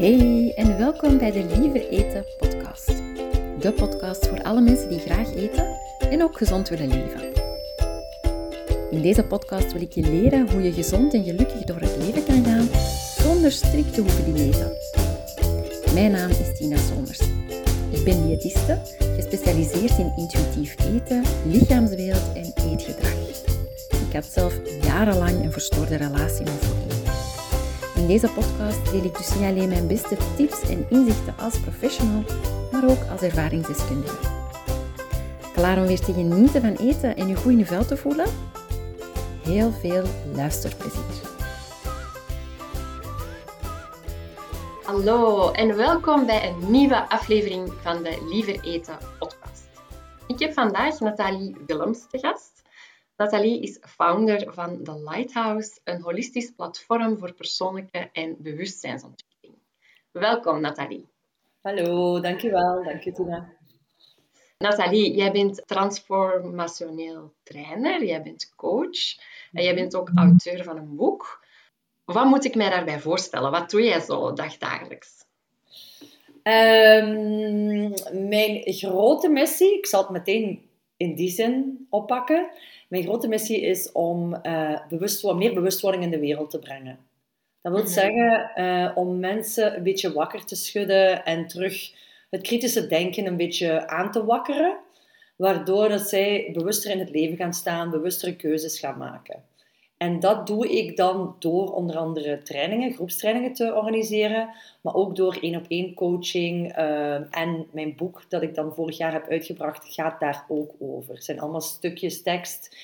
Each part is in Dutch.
Hey en welkom bij de Liever Eten podcast. De podcast voor alle mensen die graag eten en ook gezond willen leven. In deze podcast wil ik je leren hoe je gezond en gelukkig door het leven kan gaan zonder strikt te hoeven diëten. Mijn naam is Tina Somers. Ik ben diëtiste, gespecialiseerd in intuïtief eten, lichaamsbeeld en eetgedrag. Ik had zelf jarenlang een verstoorde relatie met voeding. In deze podcast deel ik dus niet alleen mijn beste tips en inzichten als professional, maar ook als ervaringsdeskundige. Klaar om weer te genieten van eten en je goed in vel te voelen? Heel veel luisterplezier. Hallo en welkom bij een nieuwe aflevering van de Liever Eten podcast. Ik heb vandaag Nathalie Willems te gast. Nathalie is founder van The Lighthouse, een holistisch platform voor persoonlijke en bewustzijnsontwikkeling. Welkom, Nathalie. Hallo, dankjewel. Dank je, Tina. Nathalie, jij bent transformationeel trainer, jij bent coach en jij bent ook auteur van een boek. Wat moet ik mij daarbij voorstellen? Wat doe jij zo dagdagelijks? Um, mijn grote missie, ik zal het meteen in die zin oppakken. Mijn grote missie is om uh, bewust, meer bewustwording in de wereld te brengen. Dat wil mhm. zeggen uh, om mensen een beetje wakker te schudden en terug het kritische denken een beetje aan te wakkeren, waardoor dat zij bewuster in het leven gaan staan, bewustere keuzes gaan maken. En dat doe ik dan door onder andere trainingen, groepstrainingen te organiseren, maar ook door één op één coaching. Uh, en mijn boek dat ik dan vorig jaar heb uitgebracht, gaat daar ook over. Het zijn allemaal stukjes tekst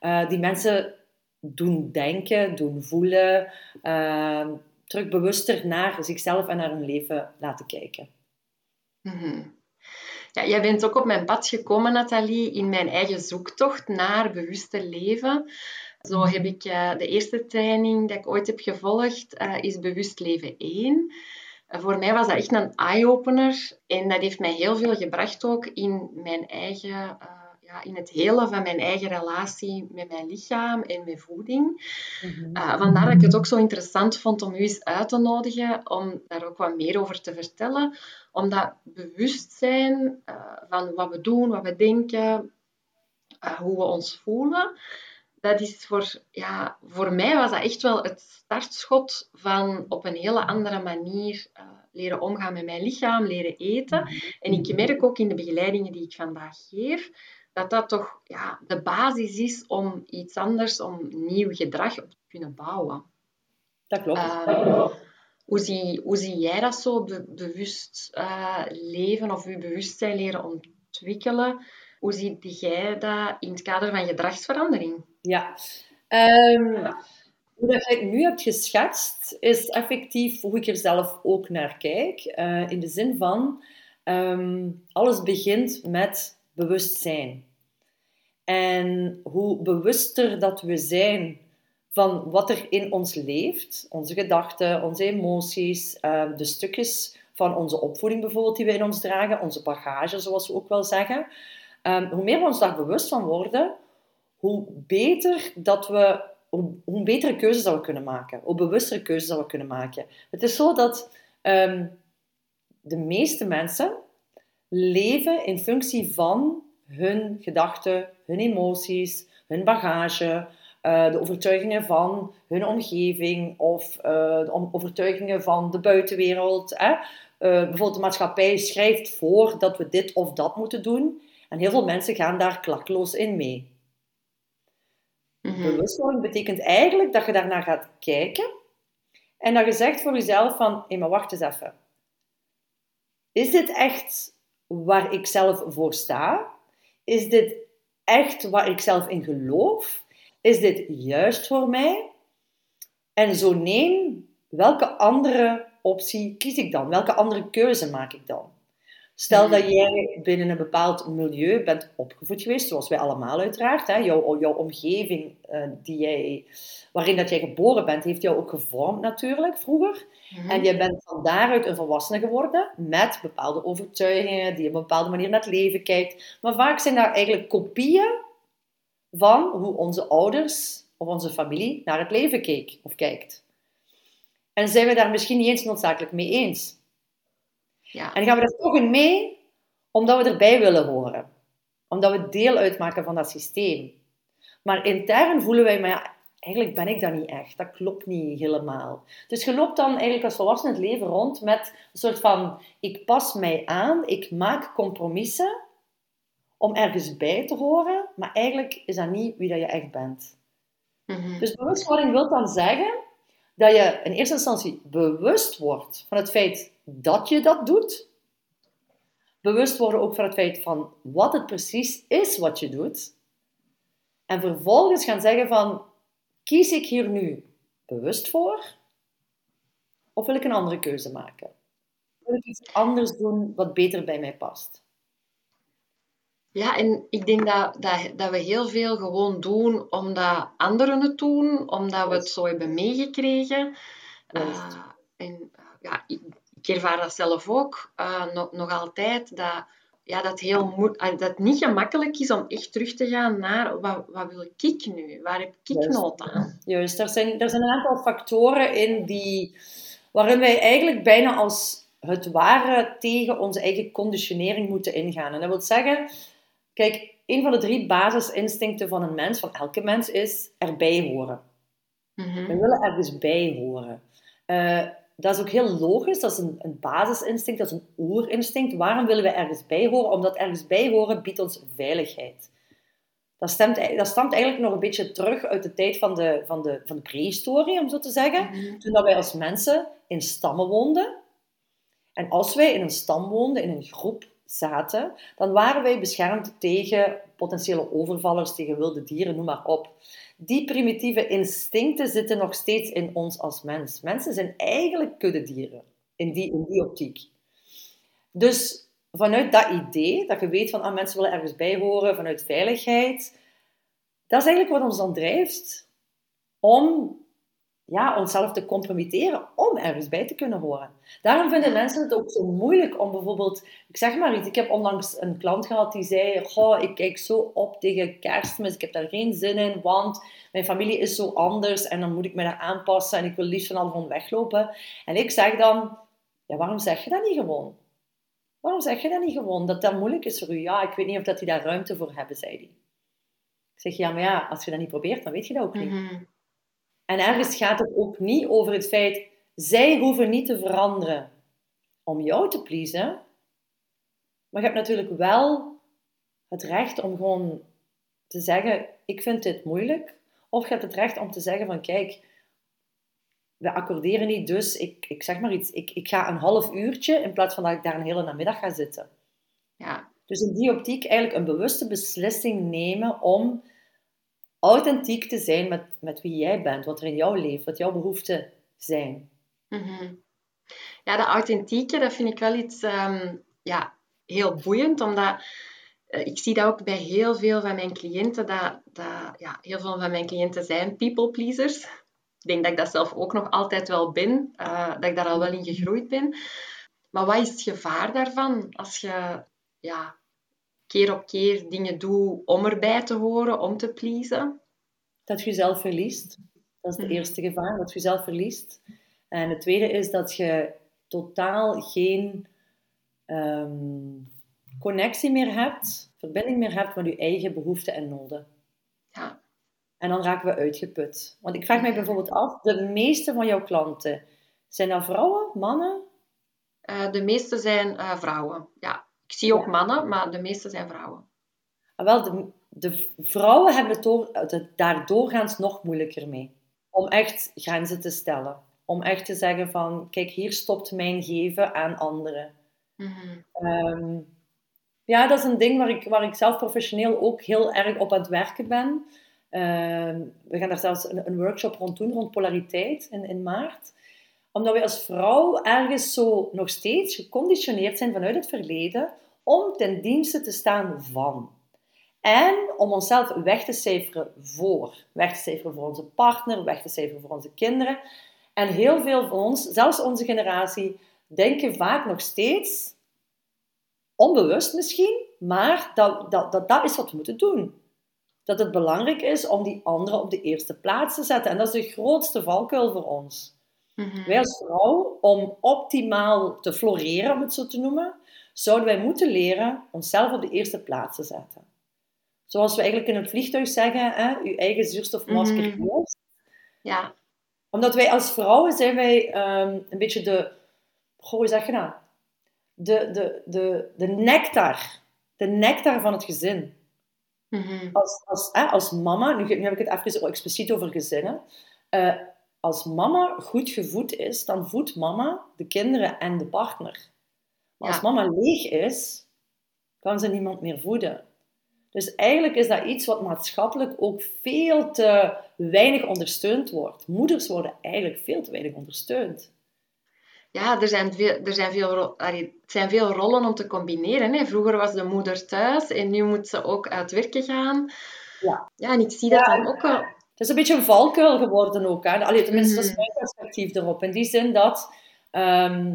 uh, die mensen doen denken, doen voelen, uh, terug bewuster naar zichzelf en naar hun leven laten kijken. Mm Ja, jij bent ook op mijn pad gekomen, Nathalie, in mijn eigen zoektocht naar bewuste leven. Zo heb ik uh, de eerste training die ik ooit heb gevolgd, uh, is Bewust Leven 1. Uh, voor mij was dat echt een eye-opener en dat heeft mij heel veel gebracht ook in mijn eigen, ja, in het hele van mijn eigen relatie met mijn lichaam en met voeding. -hmm. vandaar dat ik het ook zo interessant vond om u eens uit te nodigen, om daar ook wat meer over te vertellen. Omdat bewustzijn van wat we doen, wat we denken, hoe we ons voelen, dat is voor, ja, voor mij was dat echt wel het startschot van op een hele andere manier uh, leren omgaan met mijn lichaam, leren eten. En ik merk ook in de begeleidingen die ik vandaag geef, dat dat toch ja, de basis is om iets anders, om nieuw gedrag op te kunnen bouwen. Dat klopt. Uh, hoe, zie, hoe zie jij dat zo, be bewust uh, leven of je bewustzijn leren ontwikkelen? Hoe zie jij dat in het kader van gedragsverandering? Ja. Um, hoe dat jij het nu hebt geschetst, is effectief hoe ik er zelf ook naar kijk. Uh, in de zin van, um, alles begint met bewustzijn. En hoe bewuster dat we zijn van wat er in ons leeft, onze gedachten, onze emoties, uh, de stukjes van onze opvoeding bijvoorbeeld die we in ons dragen, onze bagage zoals we ook wel zeggen, hoe meer we ons daar bewust van worden, hoe beter dat we, hoe, betere keuzes dat we kunnen maken, hoe bewustere keuzes dat we kunnen maken. Het is zo dat um, de meeste mensen leven in functie van hun gedachten, hun emoties, hun bagage, uh, de overtuigingen van hun omgeving of uh, de overtuigingen van de buitenwereld. Hè? Uh, bijvoorbeeld de maatschappij schrijft voor dat we dit of dat moeten doen. En heel veel mensen gaan daar klakloos in mee. Mm Bewustwording betekent eigenlijk dat je daarnaar gaat kijken en dat je zegt voor jezelf van, hé, maar wacht eens even. Is dit echt waar ik zelf voor sta? Is dit echt waar ik zelf in geloof? Is dit juist voor mij? En zo nee, welke andere optie kies ik dan? Welke andere keuze maak ik dan? Stel dat jij binnen een bepaald milieu bent opgevoed geweest, zoals wij allemaal uiteraard. Hè? Jouw, jouw omgeving uh, die jij, waarin dat jij geboren bent, heeft jou ook gevormd natuurlijk vroeger. Mm-hmm. En je bent van daaruit een volwassene geworden met bepaalde overtuigingen, die op een bepaalde manier naar het leven kijkt. Maar vaak zijn daar eigenlijk kopieën van hoe onze ouders of onze familie naar het leven keek of kijkt. En zijn we daar misschien niet eens noodzakelijk mee eens. Ja. En gaan we er toch in mee, omdat we erbij willen horen. Omdat we deel uitmaken van dat systeem. Maar intern voelen wij, maar ja, eigenlijk ben ik dat niet echt. Dat klopt niet helemaal. Dus je loopt dan eigenlijk als volwassene het leven rond met een soort van, ik pas mij aan, ik maak compromissen om ergens bij te horen, maar eigenlijk is dat niet wie dat je echt bent. Mhm. Dus bewustwording wil dan zeggen dat je in eerste instantie bewust wordt van het feit dat je dat doet. Bewust worden ook van het feit van wat het precies is wat je doet. En vervolgens gaan zeggen van, kies ik hier nu bewust voor? Of wil ik een andere keuze maken? Wil ik iets anders doen wat beter bij mij past? Ja, en ik denk dat, dat, dat we heel veel gewoon doen omdat anderen het doen, omdat we het zo hebben meegekregen. Uh, en ja, ik, ik, ervaar dat zelf ook uh, nog, nog altijd, dat, ja, dat, heel moe- dat het niet gemakkelijk is om echt terug te gaan naar wat, wat wil ik nu? Waar heb ik nood aan? Juist, er zijn, er zijn een aantal factoren in die, waarin wij eigenlijk bijna als het ware tegen onze eigen conditionering moeten ingaan. En dat wil zeggen, kijk, een van de drie basisinstincten van een mens, van elke mens, is erbij horen. Mhm. We willen ergens bij horen. Eh, dat is ook heel logisch, dat is een, een basisinstinct, dat is een oerinstinct. Waarom willen we ergens bij horen? Omdat ergens bij horen biedt ons veiligheid. Dat, stemt, dat stamt eigenlijk nog een beetje terug uit de tijd van de, van de, van de prehistorie, om zo te zeggen. Mhm. Toen dat wij als mensen in stammen woonden. En als wij in een stam woonden, in een groep zaten, dan waren wij beschermd tegen potentiële overvallers, tegen wilde dieren, noem maar op. Die primitieve instincten zitten nog steeds in ons als mens. Mensen zijn eigenlijk kuddedieren, in die, in die optiek. Dus vanuit dat idee, dat je weet van ah, mensen willen ergens bij horen, vanuit veiligheid, dat is eigenlijk wat ons dan drijft om ja, onszelf te compromitteren om ergens bij te kunnen horen. Daarom vinden mensen het ook zo moeilijk om bijvoorbeeld, ik zeg maar iets, ik heb onlangs een klant gehad die zei, goh, ik kijk zo op tegen kerstmis, ik heb daar geen zin in, want mijn familie is zo anders en dan moet ik me daar aanpassen en ik wil liefst van al van weglopen. En ik zeg dan, ja, waarom zeg je dat niet gewoon? Waarom zeg je dat niet gewoon? Dat dat moeilijk is voor u? Ja, ik weet niet of dat die daar ruimte voor hebben, zei hij. Ik zeg, ja, maar ja, als je dat niet probeert, dan weet je dat ook niet. Mhm. En ergens gaat het ook niet over het feit, zij hoeven niet te veranderen om jou te pleasen. Maar je hebt natuurlijk wel het recht om gewoon te zeggen, ik vind dit moeilijk. Of je hebt het recht om te zeggen van, kijk, we accorderen niet, dus ik, ik zeg maar iets, ik, ik ga een half uurtje in plaats van dat ik daar een hele namiddag ga zitten. Ja. Dus in die optiek eigenlijk een bewuste beslissing nemen om authentiek te zijn met, met wie jij bent, wat er in jou leeft, wat jouw behoeften zijn. Mhm. Ja, dat authentieke, dat vind ik wel iets ehm, ja, heel boeiend, omdat eh, ik zie dat ook bij heel veel van mijn cliënten, dat, dat ja, heel veel van mijn cliënten zijn people pleasers. Ik denk dat ik dat zelf ook nog altijd wel ben, eh, dat ik daar al wel in gegroeid ben. Maar wat is het gevaar daarvan als je ja, keer op keer dingen doet om erbij te horen, om te pleasen? Dat je jezelf verliest. Dat is het Mhm. eerste gevaar, dat je jezelf verliest. En het tweede is dat je totaal geen ehm, connectie meer hebt, verbinding meer hebt met je eigen behoeften en noden. Ja. En dan raken we uitgeput. Want ik vraag mij bijvoorbeeld af, de meeste van jouw klanten, zijn dat vrouwen, mannen? Eh, de meeste zijn eh, vrouwen. Ja, ik zie ook mannen, maar de meeste zijn vrouwen. Ah, Wel, de, de vrouwen hebben het, door, het daar doorgaans nog moeilijker mee. Om echt grenzen te stellen. Om echt te zeggen van, kijk, hier stopt mijn geven aan anderen. Mhm. Ehm, ja, dat is een ding waar ik, waar ik zelf professioneel ook heel erg op aan het werken ben. Ehm, we gaan daar zelfs een, een workshop rond doen, rond polariteit, in, in maart. Omdat we als vrouw ergens zo nog steeds geconditioneerd zijn vanuit het verleden om ten dienste te staan van. En om onszelf weg te cijferen voor. Weg te cijferen voor onze partner, weg te cijferen voor onze kinderen. En heel veel van ons, zelfs onze generatie, denken vaak nog steeds, onbewust misschien, maar dat dat, dat, dat is wat we moeten doen. Dat het belangrijk is om die anderen op de eerste plaats te zetten. En dat is de grootste valkuil voor ons. Mhm. Wij als vrouw, om optimaal te floreren, om het zo te noemen, zouden wij moeten leren onszelf op de eerste plaats te zetten. Zoals we eigenlijk in het vliegtuig zeggen, hè, uw eigen zuurstofmasker eerst. Ja. Omdat wij als vrouwen zijn wij ehm, een beetje de, goh, hoe zeg je nou? De, de, de, de nectar. De nectar van het gezin. Mhm. Als, als, hè, als mama, nu, nu heb ik het even expliciet over gezinnen. Eh, als mama goed gevoed is, dan voedt mama de kinderen en de partner. Maar als mama leeg is, kan ze niemand meer voeden. Dus eigenlijk is dat iets wat maatschappelijk ook veel te weinig ondersteund wordt. Moeders worden eigenlijk veel te weinig ondersteund. Ja, er zijn veel, er zijn veel, ro- allee, het zijn veel rollen om te combineren. Hè. Vroeger was de moeder thuis en nu moet ze ook uit werken gaan. Ja. Ja, en ik zie dat Ja, dan ook wel. Het is een beetje een valkuil geworden ook. Hè? Allee, tenminste, dat is Mhm. mijn perspectief erop. In die zin dat... ehm,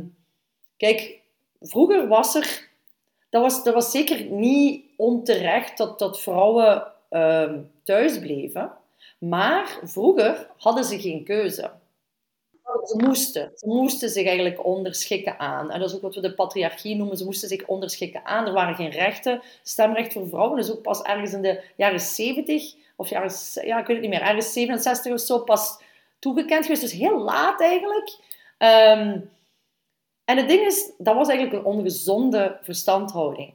kijk, vroeger was er... Dat was, dat was zeker niet onterecht dat, dat vrouwen ehm, thuis bleven. Maar vroeger hadden ze geen keuze. Ze moesten. Ze moesten zich eigenlijk onderschikken aan. En dat is ook wat we de patriarchie noemen. Ze moesten zich onderschikken aan. Er waren geen rechten. Stemrecht voor vrouwen is ook pas ergens in de jaren 70, of jaren, ja, ik weet het niet meer, ergens 67 of zo, pas toegekend geweest. Dus heel laat eigenlijk. Ehm, en het ding is, dat was eigenlijk een ongezonde verstandhouding.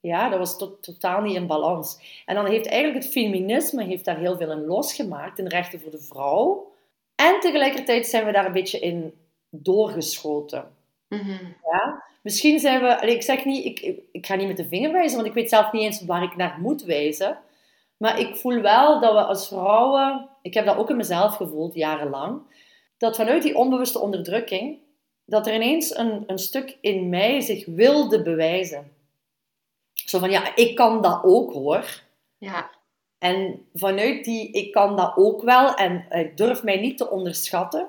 Ja, dat was to- totaal niet in balans. En dan heeft eigenlijk het feminisme heeft daar heel veel in losgemaakt, in rechten voor de vrouw. En tegelijkertijd zijn we daar een beetje in doorgeschoten. Mhm. Ja? Misschien zijn we, ik zeg niet, ik, ik, ik ga niet met de vinger wijzen, want ik weet zelf niet eens waar ik naar moet wijzen. Maar ik voel wel dat we als vrouwen, ik heb dat ook in mezelf gevoeld jarenlang, dat vanuit die onbewuste onderdrukking, dat er ineens een, een stuk in mij zich wilde bewijzen. Zo van, ja, ik kan dat ook hoor. Ja. En vanuit die, ik kan dat ook wel en ik durf mij niet te onderschatten,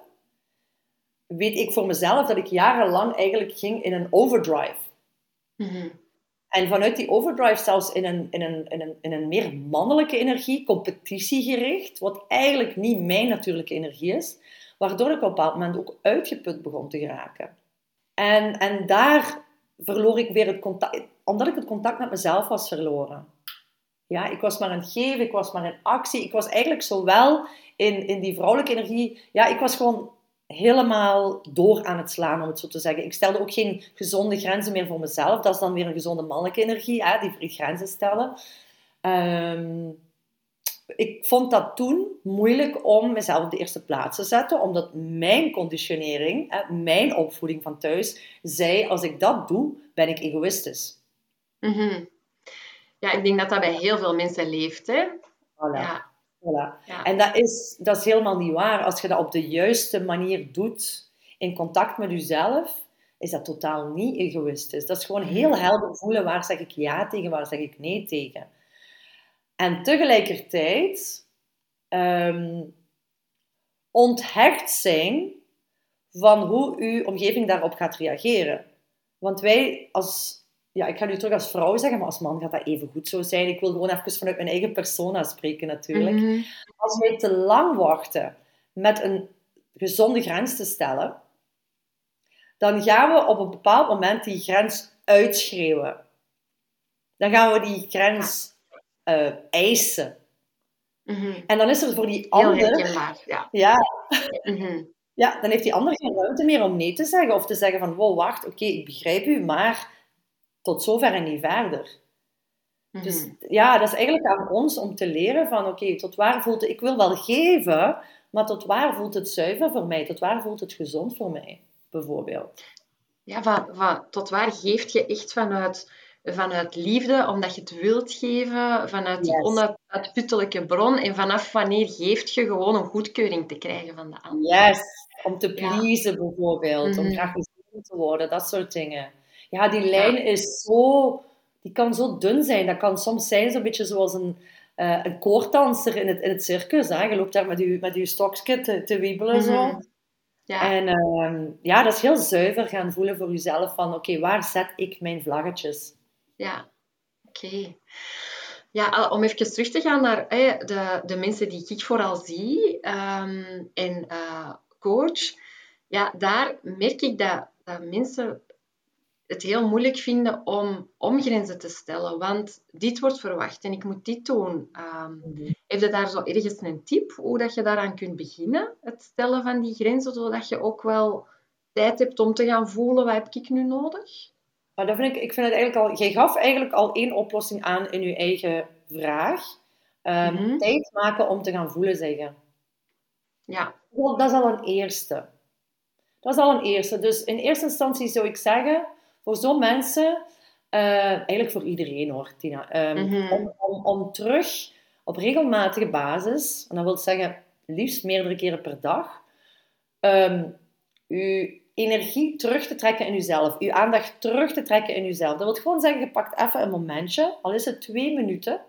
weet ik voor mezelf dat ik jarenlang eigenlijk ging in een overdrive. Mhm. En vanuit die overdrive zelfs in een, in een, in een, in een meer mannelijke energie, competitiegericht, wat eigenlijk niet mijn natuurlijke energie is, waardoor ik op een bepaald moment ook uitgeput begon te geraken. En, en daar verloor ik weer het contact, omdat ik het contact met mezelf was verloren. Ja, ik was maar aan het geven, ik was maar in actie. Ik was eigenlijk zowel in, in die vrouwelijke energie, ja, ik was gewoon helemaal door aan het slaan, om het zo te zeggen. Ik stelde ook geen gezonde grenzen meer voor mezelf. Dat is dan weer een gezonde mannelijke energie, hè, die grenzen stellen. Ehm, ik vond dat toen moeilijk om mezelf op de eerste plaats te zetten, omdat mijn conditionering, hè, mijn opvoeding van thuis, zei, als ik dat doe, ben ik egoïstisch. Mhm. Ja, ik denk dat dat bij heel veel mensen leeft. Hè? Voilà. Ja. Voilà. Ja. En dat is, dat is helemaal niet waar. Als je dat op de juiste manier doet, in contact met jezelf, is dat totaal niet egoïstisch. Dat is gewoon heel helder voelen, waar zeg ik ja tegen, waar zeg ik nee tegen. En tegelijkertijd ehm, onthecht zijn van hoe uw omgeving daarop gaat reageren. Want wij als, ja, ik ga nu terug als vrouw zeggen, maar als man gaat dat even goed zo zijn. Ik wil gewoon even vanuit mijn eigen persona spreken natuurlijk. Mhm. Als wij te lang wachten met een gezonde grens te stellen, dan gaan we op een bepaald moment die grens uitschreeuwen. Dan gaan we die grens eh, eisen. Mhm. En dan is er voor die ander. Ja. ja, Mhm. ja, dan heeft die ander geen ruimte meer om nee te zeggen. Of te zeggen van, wow, wacht, oké, ik begrijp u, maar tot zover en niet verder. Mhm. Dus ja, dat is eigenlijk aan ons om te leren van, oké, tot waar voelt het... Ik wil wel geven, maar tot waar voelt het zuiver voor mij? Tot waar voelt het gezond voor mij, bijvoorbeeld? Ja, van, van, tot waar geeft je echt vanuit, vanuit liefde, omdat je het wilt geven, vanuit die Yes. onuitputtelijke bron en vanaf wanneer geeft je gewoon een goedkeuring te krijgen van de ander. Yes, om te Ja. pleasen bijvoorbeeld, om Mhm. graag gezien te worden, dat soort dingen. Ja, die lijn is zo... Die kan zo dun zijn. Dat kan soms zijn zo'n beetje zoals een, eh een koorddanser in het, in het circus. Hè? Je loopt daar met je, met je stokje te, te wiebelen zo. Mhm. Ja, En ehm, ja, dat is heel zuiver gaan voelen voor jezelf van, oké, waar zet ik mijn vlaggetjes? Ja. oké. Ja, om even terug te gaan naar hè, de, de mensen die ik vooral zie ehm, en eh, coach. ja, daar merk ik dat, dat mensen het heel moeilijk vinden om, om grenzen te stellen. Want dit wordt verwacht en ik moet dit doen. Um, Heb je daar zo ergens een tip hoe dat je daaraan kunt beginnen? Het stellen van die grenzen, zodat je ook wel tijd hebt om te gaan voelen, wat heb ik nu nodig? Maar dat vind ik, ik vind het eigenlijk al... Jij gaf eigenlijk al één oplossing aan in je eigen vraag. Um, Tijd maken om te gaan voelen, zeggen. Ja. Dat is al een eerste. Dat is al een eerste. Dus in eerste instantie zou ik zeggen, voor zo'n mensen, uh, eigenlijk voor iedereen hoor, Tina, um, mm -hmm. om, om, om terug op regelmatige basis, en dat wil zeggen liefst meerdere keren per dag, um, uw energie terug te trekken in uzelf, uw aandacht terug te trekken in uzelf. Dat wil gewoon zeggen, je pakt even een momentje, al is het twee minuten,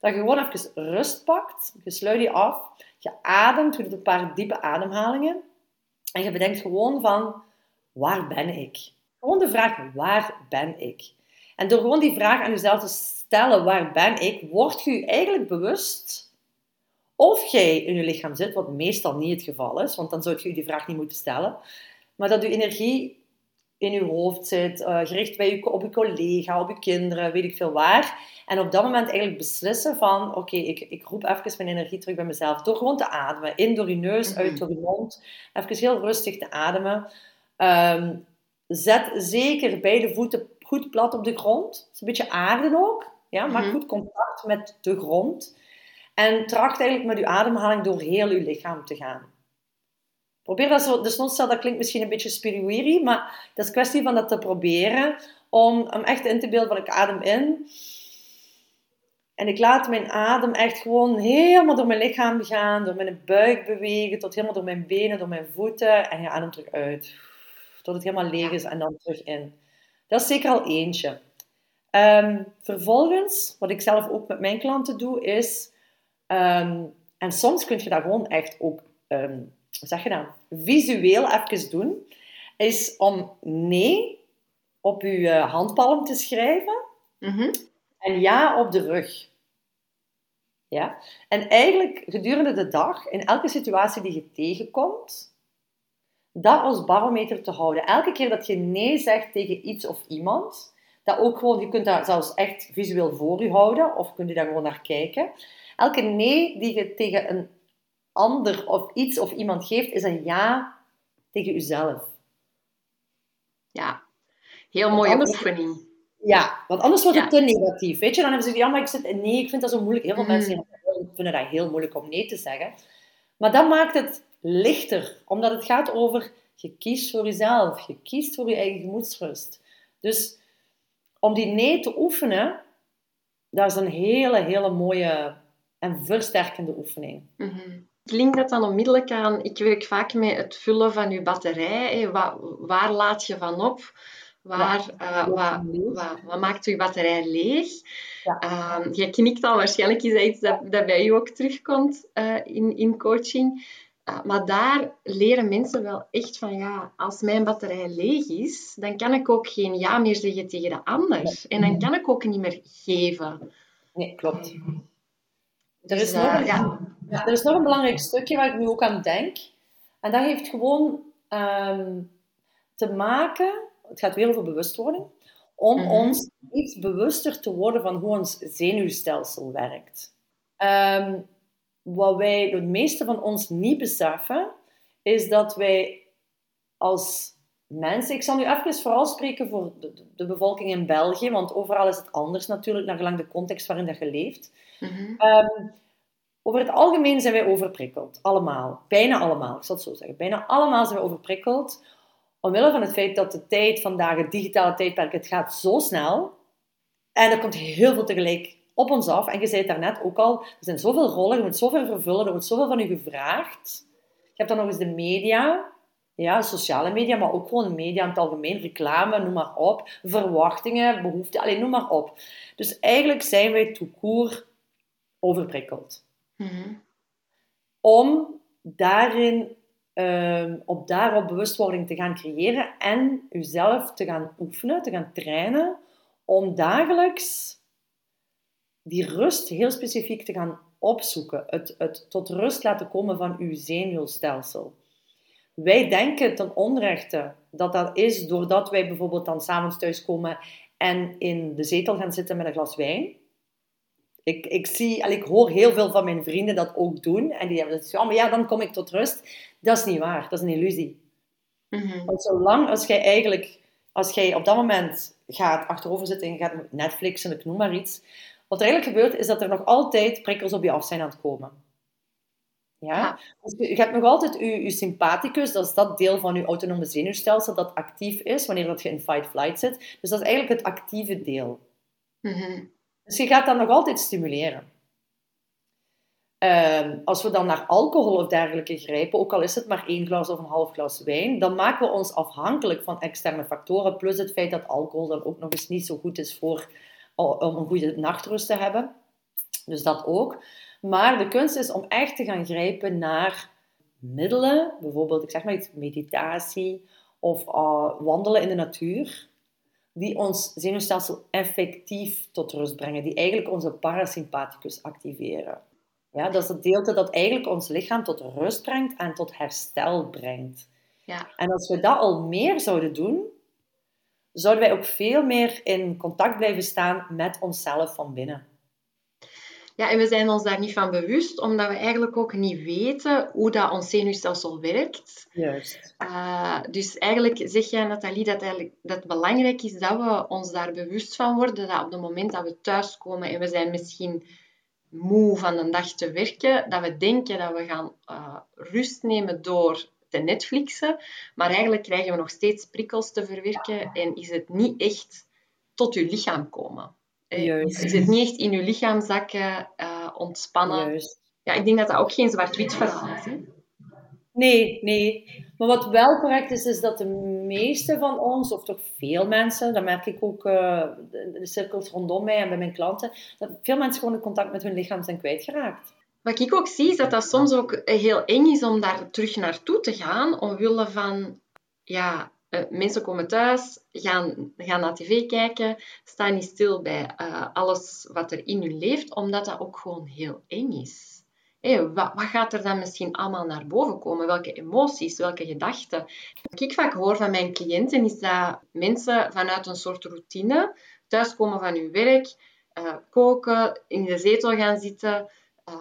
dat je gewoon even rust pakt, je sluit je af, je ademt, je doet een paar diepe ademhalingen, en je bedenkt gewoon van, waar ben ik? Gewoon de vraag, waar ben ik? En door gewoon die vraag aan jezelf te stellen, waar ben ik, word je eigenlijk bewust of jij in je lichaam zit, wat meestal niet het geval is, want dan zou je die vraag niet moeten stellen, maar dat je energie in je hoofd zit, uh, gericht bij je, op je collega, op je kinderen, weet ik veel waar. En op dat moment eigenlijk beslissen van, oké, okay, ik, ik roep even mijn energie terug bij mezelf. Door gewoon te ademen. In door je neus, uit mhm. door je mond. Even heel rustig te ademen. Um, zet zeker beide voeten goed plat op de grond. is een beetje aarde ook. Ja, maak mhm. goed contact met de grond. En tracht eigenlijk met je ademhaling door heel je lichaam te gaan. Probeer dat zo, de snotstel, dat klinkt misschien een beetje spiriwiri, maar dat is kwestie van dat te proberen. Om hem echt in te beelden van ik adem in. En ik laat mijn adem echt gewoon helemaal door mijn lichaam gaan, door mijn buik bewegen, tot helemaal door mijn benen, door mijn voeten. En je ademt terug uit. Tot het helemaal leeg is en dan terug in. Dat is zeker al eentje. Um, vervolgens, wat ik zelf ook met mijn klanten doe, is... Um, en soms kun je dat gewoon echt ook... Hoe zeg je dat? Visueel even doen. Is om nee op je eh, handpalm te schrijven. Mm En ja op de rug. Ja? En eigenlijk gedurende de dag, in elke situatie die je tegenkomt, dat als barometer te houden. Elke keer dat je nee zegt tegen iets of iemand, dat ook gewoon, je kunt dat zelfs echt visueel voor je houden, of kun je daar gewoon naar kijken. Elke nee die je tegen een ander of iets of iemand geeft, is een ja tegen jezelf. Ja, heel mooie oefening. Ja, want anders wordt het te negatief. Weet je, dan hebben ze ja, maar ik zit nee, ik vind dat zo moeilijk. Heel veel mm. mensen vinden dat heel moeilijk om nee te zeggen. Maar dat maakt het lichter, omdat het gaat over je kiest voor jezelf, je kiest voor je eigen gemoedsrust. Dus om die nee te oefenen, dat is een hele, hele mooie en versterkende oefening. Mm -hmm. Klinkt dat dan onmiddellijk aan, ik werk vaak met het vullen van je batterij. Waar, waar laat je van op? Waar, uh, wat, wat, wat, maakt je batterij leeg? Ja. Uh, je knikt al, waarschijnlijk is dat iets dat, dat bij je ook terugkomt uh, in, in coaching. Uh, maar daar leren mensen wel echt van, ja, als mijn batterij leeg is, dan kan ik ook geen ja meer zeggen tegen de ander. En dan kan ik ook niet meer geven. Nee, klopt. Er is, dus, nog een, ja. ja. er is nog een belangrijk stukje waar ik nu ook aan denk. En dat heeft gewoon um, te maken het gaat weer over bewustwording, om mhm. ons iets bewuster te worden van hoe ons zenuwstelsel werkt. Um, wat wij, de meeste van ons niet beseffen, is dat wij als mensen, ik zal nu even vooral spreken voor de, de, bevolking in België, want overal is het anders natuurlijk, naar gelang de context waarin dat je leeft. Mm over het algemeen zijn wij overprikkeld, allemaal. Bijna allemaal, ik zal het zo zeggen. Bijna allemaal zijn we overprikkeld omwille van het feit dat de tijd vandaag, het digitale tijdperk, het gaat zo snel. En er komt heel veel tegelijk op ons af. En je zei het daarnet ook al, er zijn zoveel rollen, je moet zoveel vervullen, er wordt zoveel van je gevraagd. Je hebt dan nog eens de media, ja, sociale media, maar ook gewoon media in het algemeen, reclame, noem maar op, verwachtingen, behoeften, alleen noem maar op. Dus eigenlijk zijn wij toekoer overprikkeld. Mhm. Om daarin um, op daarop bewustwording te gaan creëren en uzelf te gaan oefenen, te gaan trainen, om dagelijks die rust heel specifiek te gaan opzoeken. Het, het tot rust laten komen van uw zenuwstelsel. Wij denken ten onrechte dat dat is doordat wij bijvoorbeeld dan s'avonds thuiskomen en in de zetel gaan zitten met een glas wijn. Ik, ik, zie, en ik hoor heel veel van mijn vrienden dat ook doen. En die hebben het ja, maar ja, dan kom ik tot rust. Dat is niet waar. Dat is een illusie. Mhm. Want zolang als jij eigenlijk, als jij op dat moment gaat achterover zitten en gaat Netflixen, ik noem maar iets. Wat er eigenlijk gebeurt, is dat er nog altijd prikkels op je af zijn aan het komen. Ja? Ja. Dus je, hebt nog altijd je, je sympathicus, dat is dat deel van je autonome zenuwstelsel dat actief is wanneer dat je in fight-flight zit. Dus dat is eigenlijk het actieve deel. Mhm. Dus je gaat dat nog altijd stimuleren. Ehm, als we dan naar alcohol of dergelijke grijpen, ook al is het maar één glas of een half glas wijn, dan maken we ons afhankelijk van externe factoren, plus het feit dat alcohol dan ook nog eens niet zo goed is voor, om een goede nachtrust te hebben. Dus dat ook. Maar de kunst is om echt te gaan grijpen naar middelen, bijvoorbeeld, ik zeg maar iets, meditatie of uh, wandelen in de natuur, die ons zenuwstelsel effectief tot rust brengen, die eigenlijk onze parasympathicus activeren. Ja, dat is het deelte dat eigenlijk ons lichaam tot rust brengt en tot herstel brengt. Ja. En als we dat al meer zouden doen, zouden wij ook veel meer in contact blijven staan met onszelf van binnen. Ja, en we zijn ons daar niet van bewust, omdat we eigenlijk ook niet weten hoe dat ons zenuwstelsel werkt. Juist. Uh, dus eigenlijk zeg jij, Nathalie, dat, eigenlijk, dat het belangrijk is dat we ons daar bewust van worden, dat op het moment dat we thuiskomen en we zijn misschien moe van een dag te werken, dat we denken dat we gaan uh, rust nemen door te Netflixen, maar eigenlijk krijgen we nog steeds prikkels te verwerken en is het niet echt tot je lichaam komen. Juist. Is het niet echt in je lichaam zakken, uh, ontspannen. Juist. Ja, ik denk dat dat ook geen zwart-wit verhaal is. Hè? Nee, nee. Maar wat wel correct is, is dat de meeste van ons, of toch veel mensen, dat merk ik ook uh, de, de cirkels rondom mij en bij mijn klanten, dat veel mensen gewoon het contact met hun lichaam zijn kwijtgeraakt. Wat ik ook zie, is dat dat soms ook heel eng is om daar terug naartoe te gaan, omwille van, ja, uh, mensen komen thuis, gaan, gaan naar tv kijken, staan niet stil bij uh, alles wat er in hun leeft, omdat dat ook gewoon heel eng is. Hey, wat, wat, gaat er dan misschien allemaal naar boven komen? Welke emoties, welke gedachten? Wat ik vaak hoor van mijn cliënten is dat mensen vanuit een soort routine thuiskomen van hun werk, uh, koken, in de zetel gaan zitten,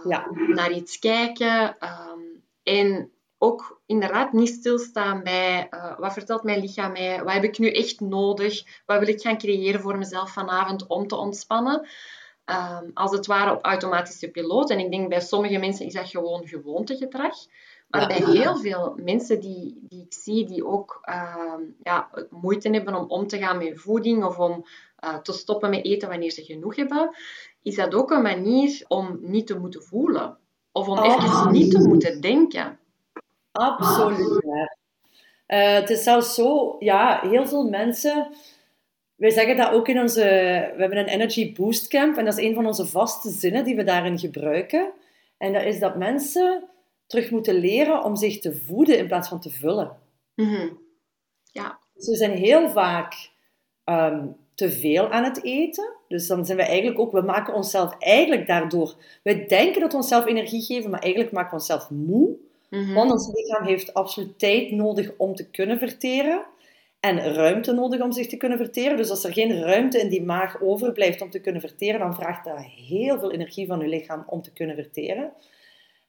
Ja. naar iets kijken um, en ook inderdaad niet stilstaan bij uh, wat vertelt mijn lichaam mij, wat heb ik nu echt nodig, wat wil ik gaan creëren voor mezelf vanavond om te ontspannen. Um, als het ware op automatische piloot. En ik denk bij sommige mensen is dat gewoon gewoontegedrag. Maar Ja. bij heel veel mensen die, die ik zie, die ook ehm, ja, moeite hebben om om te gaan met voeding of om uh, te stoppen met eten wanneer ze genoeg hebben, is dat ook een manier om niet te moeten voelen. Of om Oh. even niet te moeten denken. Absoluut waar. Eh, het is zelfs zo, ja, heel veel mensen. Wij zeggen dat ook in onze. We hebben een Energy Boost Camp en dat is een van onze vaste zinnen die we daarin gebruiken. En dat is dat mensen terug moeten leren om zich te voeden in plaats van te vullen. Mhm. Ja, Dus we zijn heel vaak ehm, te veel aan het eten. Dus dan zijn we eigenlijk ook, we maken onszelf eigenlijk daardoor. We denken dat we onszelf energie geven, maar eigenlijk maken we onszelf moe. Mhm. Want ons lichaam heeft absoluut tijd nodig om te kunnen verteren. En ruimte nodig om zich te kunnen verteren. Dus als er geen ruimte in die maag overblijft om te kunnen verteren, dan vraagt dat heel veel energie van je lichaam om te kunnen verteren.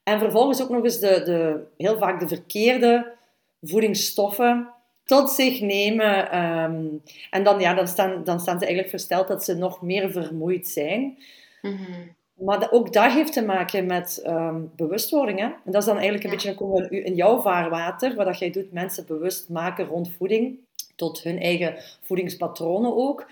En vervolgens ook nog eens de, de, heel vaak de verkeerde voedingsstoffen tot zich nemen. ehm, en dan, ja, dan, staan, dan staan ze eigenlijk versteld dat ze nog meer vermoeid zijn. Mhm. Maar ook dat heeft te maken met ehm, bewustwording. Hè? En dat is dan eigenlijk een Ja. beetje dan komen we in jouw vaarwater, wat dat jij doet, mensen bewust maken rond voeding, tot hun eigen voedingspatronen ook.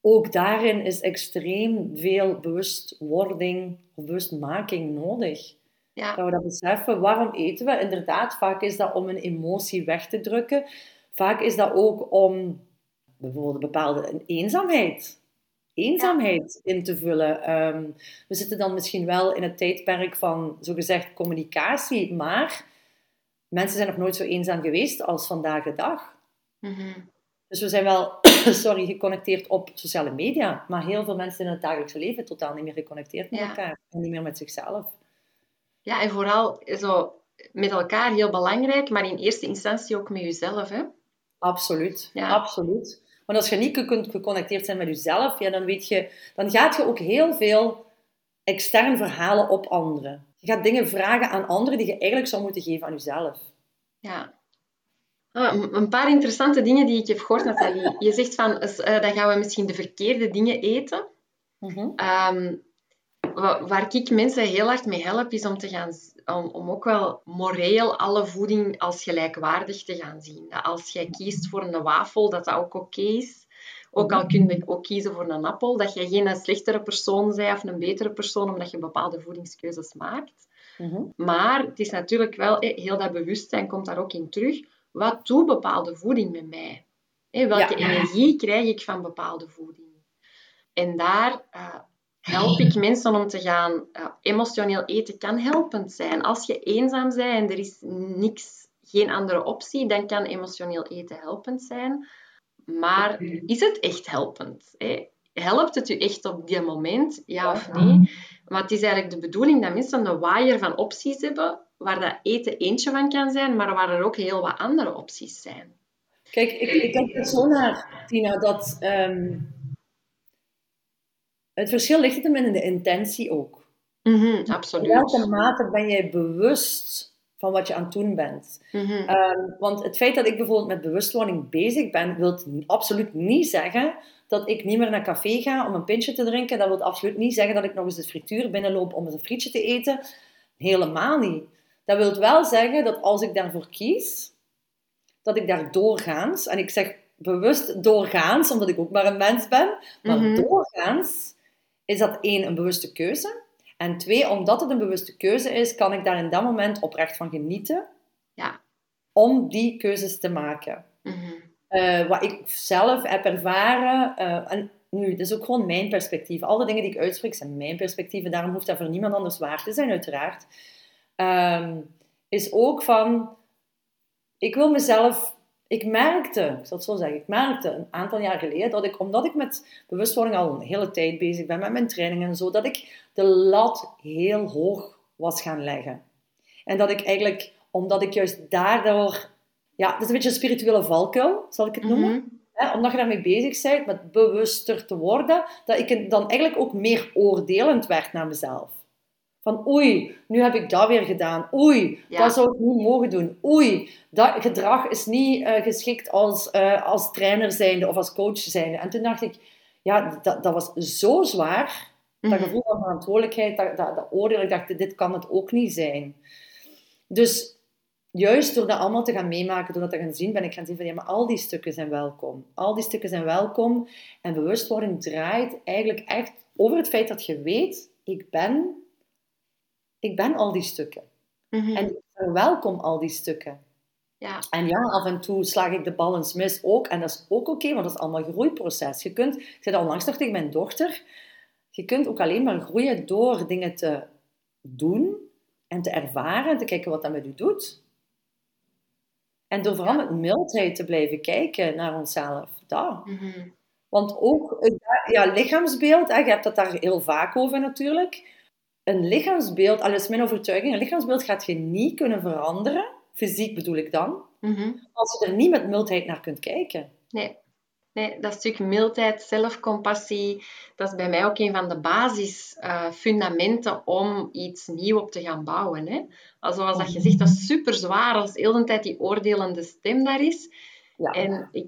Ook daarin is extreem veel bewustwording of bewustmaking nodig. Ja. Dat we dat beseffen. Waarom eten we? Inderdaad, vaak is dat om een emotie weg te drukken. Vaak is dat ook om bijvoorbeeld een bepaalde een eenzaamheid. In te vullen. Ehm, we zitten dan misschien wel in het tijdperk van zogezegd communicatie, maar mensen zijn nog nooit zo eenzaam geweest als vandaag de dag. Mhm. Dus we zijn wel sorry, geconnecteerd op sociale media, maar heel veel mensen in het dagelijkse leven totaal niet meer geconnecteerd met Ja. elkaar en niet meer met zichzelf. Ja, en vooral zo met elkaar heel belangrijk, maar in eerste instantie ook met jezelf. Hè? Absoluut, Ja. absoluut. Want als je niet kunt geconnecteerd zijn met jezelf, ja, dan, weet je, dan gaat je ook heel veel extern verhalen op anderen. Je gaat dingen vragen aan anderen die je eigenlijk zou moeten geven aan jezelf. Ja. Ah, een- paar interessante dingen die ik heb gehoord, Nathalie. Je zegt van, eh, dan gaan we misschien de verkeerde dingen eten. Mhm. Ehm, wa- waar ik mensen heel hard mee help, is om, te gaan, om, om ook wel moreel alle voeding als gelijkwaardig te gaan zien. Dat als jij kiest voor een wafel, dat dat ook oké is. Ook al kun je ook kiezen voor een appel, dat jij geen slechtere persoon bent of een betere persoon omdat je bepaalde voedingskeuzes maakt. Mhm. Maar het is natuurlijk wel, heel dat bewustzijn komt daar ook in terug. Wat doet bepaalde voeding met mij? Welke Ja. energie krijg ik van bepaalde voeding? En daar eh, help ik mensen om te gaan. eh, emotioneel eten kan helpend zijn. Als je eenzaam bent en er is niks, geen andere optie, dan kan emotioneel eten helpend zijn. Maar is het echt helpend? hè? Helpt het u echt op die moment, ja of nee? Maar het is eigenlijk de bedoeling dat mensen een waaier van opties hebben, waar dat eten eentje van kan zijn, maar waar er ook heel wat andere opties zijn. Kijk, ik, ik kijk er zo naar, Tina, dat ehm, het verschil ligt hem in de intentie ook. Mhm, In welke absoluut. mate ben jij bewust van wat je aan het doen bent? Mhm, Ehm, want het feit dat ik bijvoorbeeld met bewustwording bezig ben, wil absoluut niet zeggen dat ik niet meer naar café ga om een pintje te drinken. Dat wil absoluut niet zeggen dat ik nog eens de frituur binnenloop om eens een frietje te eten. Helemaal niet. Dat wil wel zeggen dat als ik daarvoor kies, dat ik daar doorgaans, en ik zeg bewust doorgaans, omdat ik ook maar een mens ben, maar Mhm. doorgaans is dat één, een bewuste keuze. En twee, omdat het een bewuste keuze is, kan ik daar in dat moment oprecht van genieten Ja. om die keuzes te maken. mhm, Eh, wat ik zelf heb ervaren, eh, en nu, dat is ook gewoon mijn perspectief. Alle dingen die ik uitspreek zijn mijn perspectieven, daarom hoeft dat voor niemand anders waar te zijn, uiteraard. Ehm, is ook van, ik wil mezelf, ik merkte, ik zal het zo zeggen, ik merkte een aantal jaar geleden dat ik, omdat ik met bewustwording al een hele tijd bezig ben, met mijn trainingen en zo, dat ik de lat heel hoog was gaan leggen. En dat ik eigenlijk, omdat ik juist daardoor, ja, dat is een beetje een spirituele valkuil, zal ik het noemen. mhm. Hè, omdat je daarmee bezig bent, met bewuster te worden, dat ik dan eigenlijk ook meer oordelend werd naar mezelf. Van oei, nu heb ik dat weer gedaan. Oei, Ja. dat zou ik niet mogen doen. Oei, dat gedrag is niet eh, geschikt als, eh, als trainer zijnde of als coach zijnde. En toen dacht ik, ja, dat, dat was zo zwaar. Dat Mhm. gevoel van verantwoordelijkheid, dat, dat, dat oordeel. Ik dacht, dit kan het ook niet zijn. Dus juist door dat allemaal te gaan meemaken, door dat te gaan zien, ben ik gaan zien van ja, maar al die stukken zijn welkom. Al die stukken zijn welkom. En bewustwording draait eigenlijk echt over het feit dat je weet, ik ben, ik ben al die stukken. Mhm. En ik verwelkom al die stukken. Ja, En ja, af en toe slaag ik de balans mis ook. En dat is ook oké, want dat is allemaal een groeiproces. Je kunt, ik zei dat onlangs nog tegen mijn dochter, je kunt ook alleen maar groeien door dingen te doen en te ervaren en te kijken wat dat met u doet. En door vooral met mildheid te blijven kijken naar onszelf. Dat. mhm. Want ook ja, lichaamsbeeld, hè, je hebt dat daar heel vaak over natuurlijk. Een lichaamsbeeld, al is mijn overtuiging, een lichaamsbeeld gaat je niet kunnen veranderen, fysiek bedoel ik dan, Mhm. als je er niet met mildheid naar kunt kijken. Nee. nee, dat stuk mildheid, zelfcompassie, dat is bij mij ook een van de basisfundamenten om iets nieuw op te gaan bouwen. Hè? Al Zoals dat je zegt, dat is super zwaar als de hele tijd die oordelende stem daar is. Ja. En ik,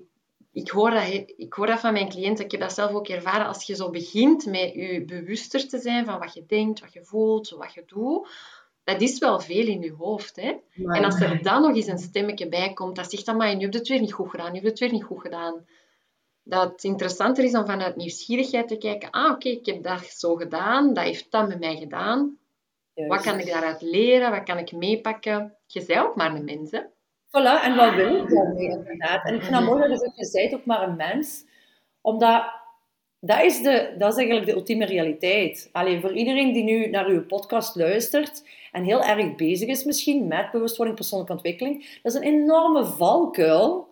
ik, hoor dat, ik hoor dat van mijn cliënten, ik heb dat zelf ook ervaren, als je zo begint met je bewuster te zijn van wat je denkt, wat je voelt, wat je doet, dat is wel veel in je hoofd. Hè? Maar- En als er dan nog eens een stemmetje bij komt, dat zegt dan, maar je hebt het weer niet goed gedaan, je hebt het weer niet goed gedaan. Dat het interessanter is om vanuit nieuwsgierigheid te kijken, ah oké, ik heb dat zo gedaan, dat heeft dat met mij gedaan. Juist. Wat kan ik daaruit leren, wat kan ik meepakken? Je bent ook maar een mens, hè? Voilà, en wat wil ik daarmee inderdaad? En ik vind het mooi dat je zegt, je bent ook maar een mens. Omdat, dat is, de, dat is eigenlijk de ultieme realiteit. Alleen voor iedereen die nu naar uw podcast luistert en heel erg bezig is misschien met bewustwording, persoonlijke ontwikkeling, dat is een enorme valkuil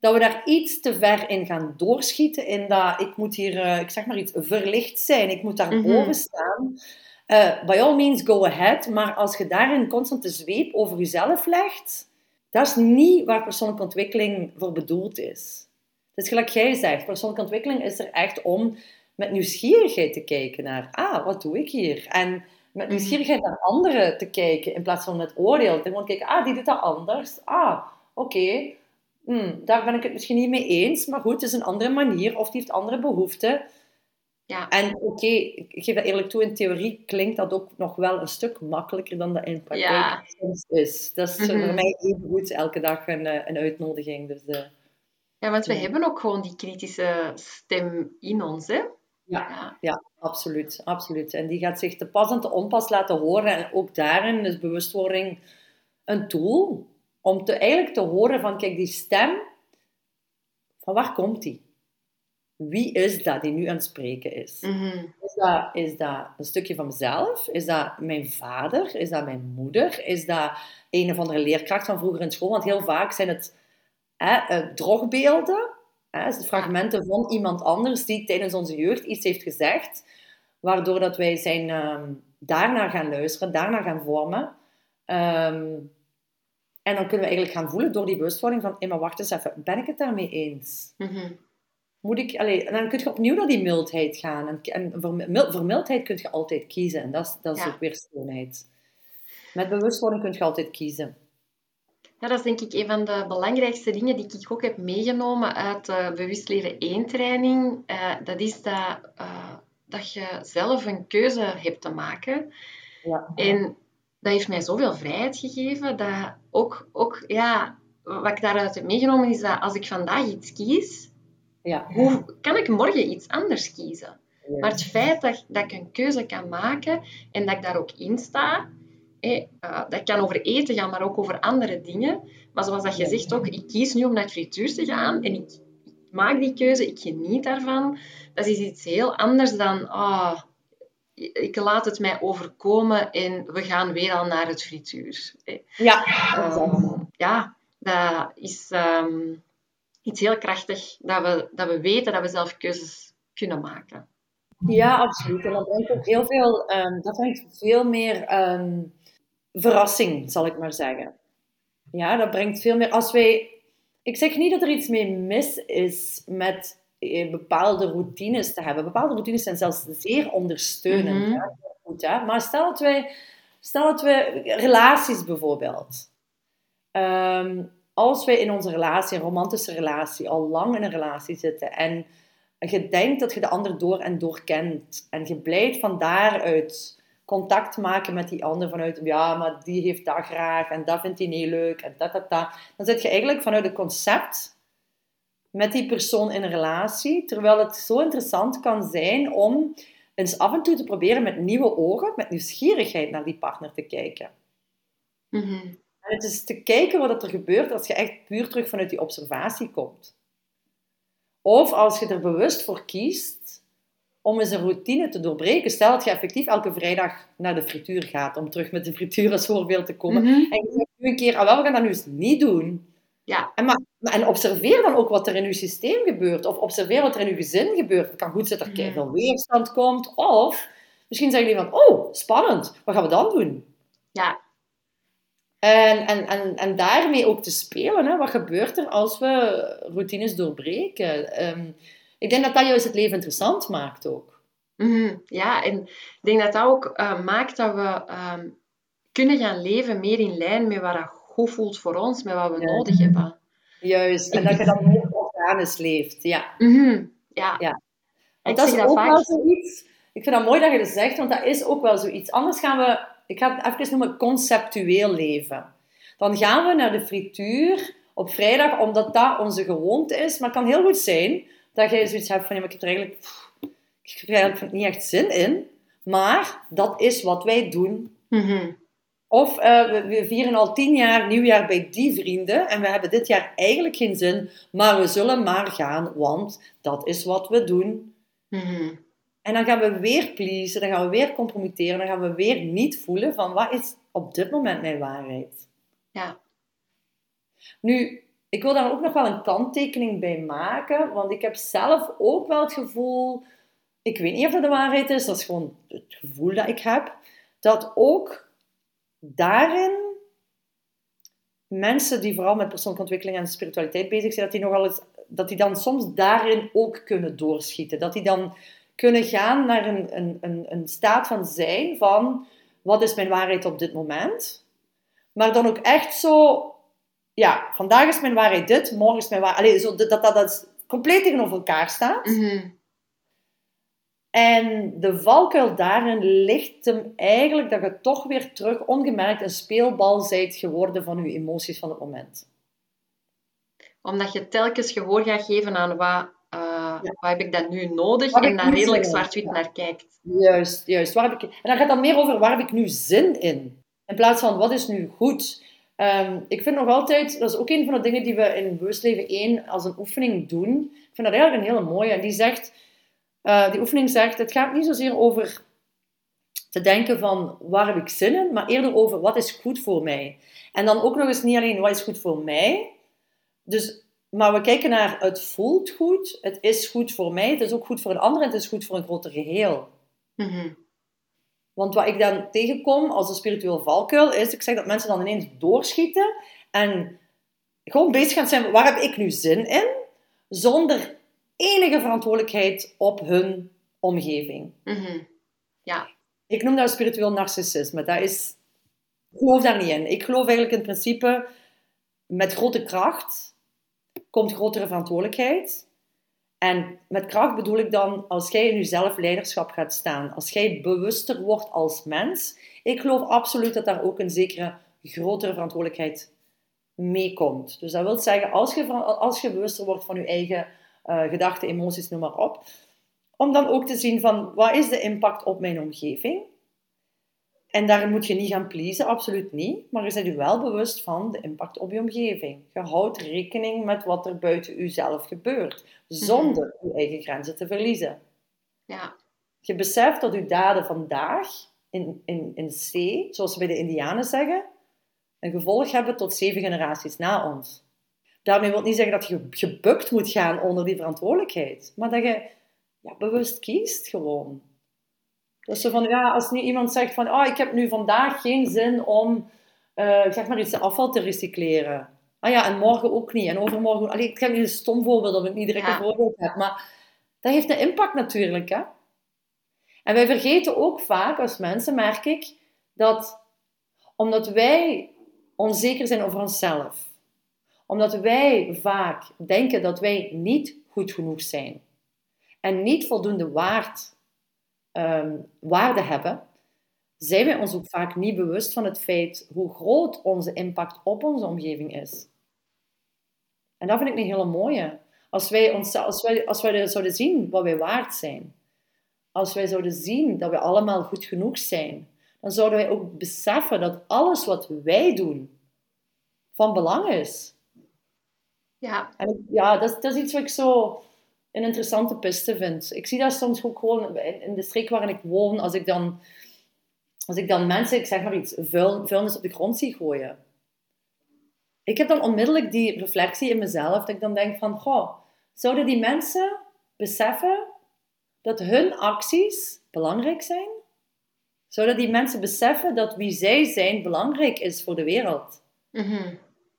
dat we daar iets te ver in gaan doorschieten in dat ik moet hier, eh, ik zeg maar iets, verlicht zijn. Ik moet daar Mhm. boven staan. uh, by all means go ahead. Maar als je daarin constant de zweep over jezelf legt, dat is niet waar persoonlijke ontwikkeling voor bedoeld is. Dus gelijk jij zegt, persoonlijke ontwikkeling is er echt om met nieuwsgierigheid te kijken naar, ah, wat doe ik hier? En met mhm. nieuwsgierigheid naar anderen te kijken, in plaats van met oordeel. Te gewoon kijken, ah, die doet dat anders. Ah, oké, hmm, daar ben ik het misschien niet mee eens, maar goed, het is een andere manier, of die heeft andere behoeften. Ja. En oké, ik geef dat eerlijk toe, in theorie klinkt dat ook nog wel een stuk makkelijker dan dat in praktijk ja. is. Dat is mm voor mij even goed elke dag een, eh, een uitnodiging. Dus, uh, ja, want we hebben ook gewoon die kritische stem in ons, hè? Ja, ja, absoluut, absoluut. En die gaat zich te pas en te onpas laten horen. En ook daarin is bewustwording een tool om te, eigenlijk te horen van, kijk, die stem, van waar komt die? Wie is dat die nu aan het spreken is? Mhm. is, dat, is dat een stukje van mezelf? Is dat mijn vader? Is dat mijn moeder? Is dat een of andere leerkracht van vroeger in school? Want heel vaak zijn het hè, eh, drogbeelden Hè, fragmenten van iemand anders die tijdens onze jeugd iets heeft gezegd, waardoor dat wij zijn um, daarnaar gaan luisteren, daarnaar gaan vormen. Ehm, en dan kunnen we eigenlijk gaan voelen door die bewustwording van, hey, maar wacht eens even, ben ik het daarmee eens? Mhm. Moet ik, dan kun je opnieuw naar die mildheid gaan. En, en voor, voor, mildheid kun je altijd kiezen. En dat is, dat is ook weer schoonheid. Met bewustwording kun je altijd kiezen. Ja, dat is denk ik een van de belangrijkste dingen die ik ook heb meegenomen uit de Bewust Leren 1 training. Uh, dat is dat, uh, dat je zelf een keuze hebt te maken. Ja. En dat heeft mij zoveel vrijheid gegeven, dat ook, ook ja, wat ik daaruit heb meegenomen is dat als ik vandaag iets kies, ja. hoe kan ik morgen iets anders kiezen? Maar het feit dat, dat ik een keuze kan maken en dat ik daar ook in sta, uh, dat kan over eten gaan, maar ook over andere dingen. Maar zoals dat je zegt ook, ik kies nu om naar het frituur te gaan en ik, maak die keuze, ik geniet daarvan. Dat is iets heel anders dan, ah, ik laat het mij overkomen en we gaan weer al naar het frituur. Ja. Um, ja, dat is ehm, iets heel krachtig, dat we, dat we weten dat we zelf keuzes kunnen maken. Ja, absoluut. En dat brengt ook heel veel, um, dat brengt veel meer verrassing, zal ik maar zeggen. Ja, dat brengt veel meer. Als wij, ik zeg niet dat er iets mee mis is met eh, bepaalde routines te hebben. Bepaalde routines zijn zelfs zeer ondersteunend. Mhm. Goed, hè? Maar stel dat wij, stel dat we relaties bijvoorbeeld. Ehm, als wij in onze relatie, een romantische relatie, al lang in een relatie zitten en je denkt dat je de ander door en door kent en je blijft van daaruit contact maken met die ander vanuit, ja, maar die heeft dat graag en dat vindt hij niet leuk en dat, dat, dat. Dan zit je eigenlijk vanuit het concept met die persoon in een relatie, terwijl het zo interessant kan zijn om eens af en toe te proberen met nieuwe ogen, met nieuwsgierigheid naar die partner te kijken. Mhm. En het is te kijken wat er gebeurt als je echt puur terug vanuit die observatie komt. Of als je er bewust voor kiest om eens een routine te doorbreken. Stel dat je effectief elke vrijdag naar de frituur gaat, om terug met de frituur als voorbeeld te komen. Mhm. En je zegt nu een keer, ah, wel, we gaan dat nu eens niet doen. Ja. En, maar, en observeer dan ook wat er in je systeem gebeurt. Of observeer wat er in je gezin gebeurt. Het kan goed zijn dat er veel weerstand komt. Of misschien zeggen jullie van, oh, spannend. Wat gaan we dan doen? Ja. En, en, en, en daarmee ook te spelen. Hè? Wat gebeurt er als we routines doorbreken? Um, ik denk dat dat juist het leven interessant maakt ook. Mhm, ja, en ik denk dat dat ook uh, maakt dat we ehm, kunnen gaan leven meer in lijn met wat dat goed voelt voor ons, met wat we nodig hebben. Juist, en dat je dan meer organisch leeft, ja. Mm ja. ja. Dat is ook vaak... wel zoiets... Ik vind dat mooi dat je dat zegt, want dat is ook wel zoiets. Anders gaan we, ik ga het even noemen, conceptueel leven. Dan gaan we naar de frituur op vrijdag, omdat dat onze gewoonte is. Maar het kan heel goed zijn dat je zoiets hebt van, ja, ik heb er eigenlijk, ik heb er eigenlijk niet echt zin in. Maar dat is wat wij doen. Mhm. Of uh, we, we, vieren al tien jaar nieuwjaar bij die vrienden en we hebben dit jaar eigenlijk geen zin, maar we zullen maar gaan, want dat is wat we doen. Mhm. En dan gaan we weer pleasen, dan gaan we weer compromitteren, dan gaan we weer niet voelen van wat is op dit moment mijn waarheid. Ja. Nu, ik wil daar ook nog wel een kanttekening bij maken, want ik heb zelf ook wel het gevoel ik weet niet of dat de waarheid is, dat is gewoon het gevoel dat ik heb, dat ook daarin mensen die vooral met persoonlijke ontwikkeling en spiritualiteit bezig zijn, dat die nogal eens, dat die dan soms daarin ook kunnen doorschieten. Dat die dan kunnen gaan naar een, een, een, een staat van zijn van wat is mijn waarheid op dit moment. Maar dan ook echt zo, ja, vandaag is mijn waarheid dit, morgen is mijn waarheid... Allee, zo, dat, dat dat compleet tegenover elkaar staat. Mhm. En de valkuil daarin ligt hem eigenlijk dat je toch weer terug ongemerkt een speelbal bent geworden van je emoties van het moment. Omdat je telkens gehoor gaat geven aan wat, wat heb ik dan nu nodig en daar redelijk zwart-wit naar kijkt. Juist, juist. Waar heb ik... En dan gaat het meer over waar heb ik nu zin in? In plaats van wat is nu goed? Ehm, ik vind nog altijd, dat is ook een van de dingen die we in Bewustleven 1 als een oefening doen. Ik vind dat eigenlijk een hele mooie. En die zegt, eh, die oefening zegt, het gaat niet zozeer over te denken van waar heb ik zin in, maar eerder over wat is goed voor mij. En dan ook nog eens niet alleen wat is goed voor mij, dus, maar we kijken naar het voelt goed, het is goed voor mij, het is ook goed voor een ander en het is goed voor een groter geheel. Mhm. Want wat ik dan tegenkom als een spiritueel valkuil is, ik zeg dat mensen dan ineens doorschieten en gewoon bezig gaan zijn, waar heb ik nu zin in? Zonder enige verantwoordelijkheid op hun omgeving. Mhm. Ja. Ik noem dat spiritueel narcissisme. Dat is, ik geloof daar niet in. Ik geloof eigenlijk in principe, met grote kracht komt grotere verantwoordelijkheid. En met kracht bedoel ik dan, als jij in jezelf leiderschap gaat staan, als jij bewuster wordt als mens, ik geloof absoluut dat daar ook een zekere grotere verantwoordelijkheid meekomt. Dus dat wil zeggen, als je, als je bewuster wordt van je eigen eh, gedachten, emoties, noem maar op, om dan ook te zien van, wat is de impact op mijn omgeving? En daar moet je niet gaan pleasen, absoluut niet. Maar je bent je wel bewust van de impact op je omgeving. Je houdt rekening met wat er buiten jezelf gebeurt, zonder je eigen grenzen te verliezen. Ja. Je beseft dat je daden vandaag in, in, in C, zoals we bij de Indianen zeggen, een gevolg hebben tot zeven generaties na ons. Daarmee wil niet zeggen dat je gebukt moet gaan onder die verantwoordelijkheid, maar dat je ja, bewust kiest gewoon. Dus van, ja, als nu iemand zegt van, oh, ik heb nu vandaag geen zin om, eh, zeg maar iets afval te recycleren. Ah ja, en morgen ook niet, en overmorgen ook. Allee, ik heb nu een stom voorbeeld, dat ik niet direct Ja. een voorbeeld heb, maar dat heeft een impact natuurlijk, hè. En wij vergeten ook vaak als mensen, merk ik, dat omdat wij onzeker zijn over onszelf, omdat wij vaak denken dat wij niet goed genoeg zijn en niet voldoende waard, ehm, waarde hebben, zijn wij ons ook vaak niet bewust van het feit hoe groot onze impact op onze omgeving is. En dat vind ik een hele mooie. Als wij, ons, als wij, als wij zouden zien wat wij waard zijn, als wij zouden zien dat we allemaal goed genoeg zijn, dan zouden wij ook beseffen dat alles wat wij doen van belang is. Ja. En ja, dat dat is iets wat ik zo een interessante piste vind. Ik zie dat soms ook gewoon in, de streek waarin ik woon, als ik dan, als ik dan mensen, ik zeg maar iets, vuil, vuilnis op de grond zie gooien. Ik heb dan onmiddellijk die reflectie in mezelf, dat ik dan denk van, goh, zouden die mensen beseffen dat hun acties belangrijk zijn? Zouden die mensen beseffen dat wie zij zijn belangrijk is voor de wereld? Mhm.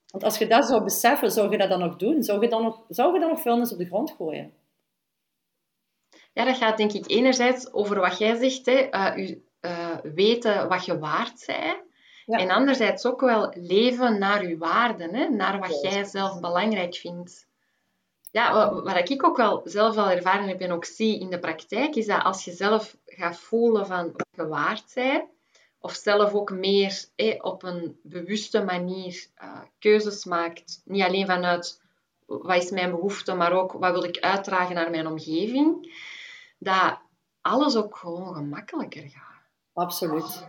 Want als je dat zou beseffen, zou je dat dan nog doen? Zou je dan nog, zou je dan nog vuilnis op de grond gooien? Ja, dat gaat denk ik enerzijds over wat jij zegt, hè, eh, u, eh, weten wat je waard. Ja. En anderzijds ook wel leven naar je waarden, hè, naar wat jij zelf belangrijk vindt. Ja, wa- wat ik ook wel zelf al ervaren heb en ook zie in de praktijk, is dat als je zelf gaat voelen van wat je waard bent, of zelf ook meer hè, op een bewuste manier eh, keuzes maakt, niet alleen vanuit wat is mijn behoefte, maar ook wat wil ik uitdragen naar mijn omgeving, dat alles ook gewoon gemakkelijker gaat. Absoluut.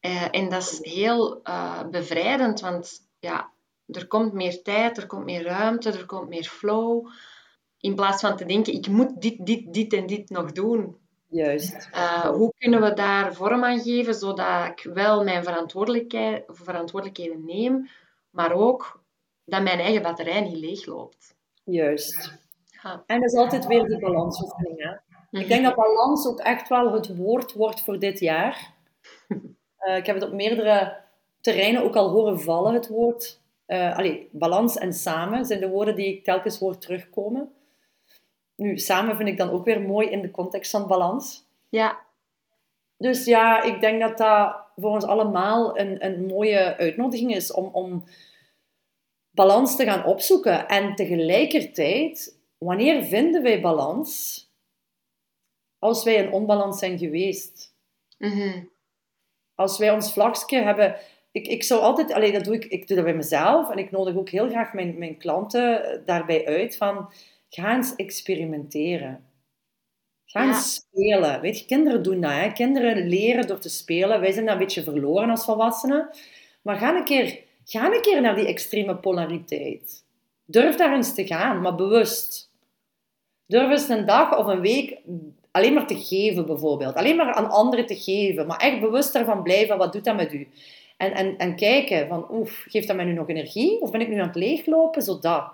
Eh, en dat is heel eh, bevrijdend, want ja, er komt meer tijd, er komt meer ruimte, er komt meer flow. In plaats van te denken, ik moet dit, dit, dit en dit nog doen. Juist. Eh, hoe kunnen we daar vorm aan geven, zodat ik wel mijn verantwoordelijkheid, verantwoordelijkheden neem, maar ook dat mijn eigen batterij niet leegloopt. Juist. Ja. En dat is altijd weer die balansoefening. Hè? Ik denk dat balans ook echt wel het woord wordt voor dit jaar. Uh, ik heb het op meerdere terreinen ook al horen vallen, het woord. Uh, allee, balans en samen zijn de woorden die ik telkens hoor terugkomen. Nu, samen vind ik dan ook weer mooi in de context van balans. Ja. Dus ja, ik denk dat dat voor ons allemaal een, een mooie uitnodiging is om, om balans te gaan opzoeken. En tegelijkertijd, wanneer vinden wij balans? Als wij in onbalans zijn geweest. Mhm. Als wij ons vlakje hebben... Ik, ik zou altijd... Alleen dat doe ik, ik doe dat bij mezelf. En ik nodig ook heel graag mijn, mijn klanten daarbij uit van... Ga eens experimenteren. Ga eens spelen. Weet je, kinderen doen dat. Hè? Kinderen leren door te spelen. Wij zijn dat een beetje verloren als volwassenen. Maar ga een keer, ga een keer naar die extreme polariteit. Durf daar eens te gaan, maar bewust. Durf eens een dag of een week alleen maar te geven, bijvoorbeeld. Alleen maar aan anderen te geven. Maar echt bewust daarvan blijven. Wat doet dat met u? En, en, en kijken van, oef, geeft dat mij nu nog energie? Of ben ik nu aan het leeglopen? Zodat.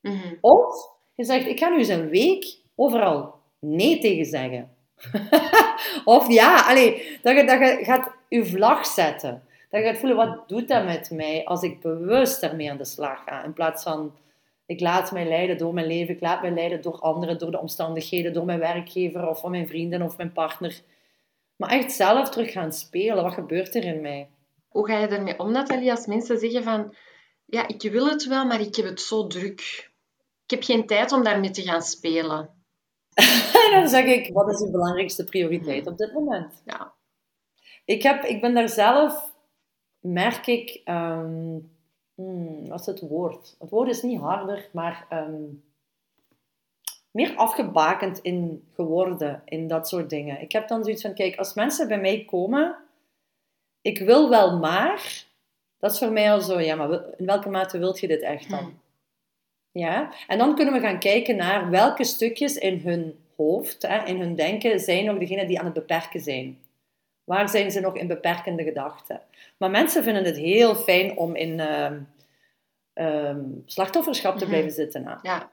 Mhm. Of je zegt, ik ga nu eens een week overal nee tegen zeggen. of ja, allee, dat, je, dat je gaat je vlag zetten. Dat je gaat voelen, wat doet dat met mij als ik bewust daarmee aan de slag ga. In plaats van, ik laat mij leiden door mijn leven, ik laat mij leiden door anderen, door de omstandigheden, door mijn werkgever of van mijn vrienden of mijn partner. Maar echt zelf terug gaan spelen. Wat gebeurt er in mij? Hoe ga je ermee om, Nathalie, als mensen zeggen van... Ja, ik wil het wel, maar ik heb het zo druk. Ik heb geen tijd om daarmee te gaan spelen. dan zeg ik, wat is uw belangrijkste prioriteit op dit moment? Ja. Ik, heb, ik ben daar zelf, merk ik, um, wat is het woord? Het woord is niet harder, maar ehm, meer afgebakend in geworden in dat soort dingen. Ik heb dan zoiets van, kijk, als mensen bij mij komen, ik wil wel maar, dat is voor mij al zo, ja, maar in welke mate wilt je dit echt dan? Hmm. Ja, en dan kunnen we gaan kijken naar welke stukjes in hun hoofd, hè, in hun denken, zijn nog degene die aan het beperken zijn. Waar zijn ze nog in beperkende gedachten? Maar mensen vinden het heel fijn om in uh, uh, slachtofferschap te mhm. blijven zitten. Hè. Ja.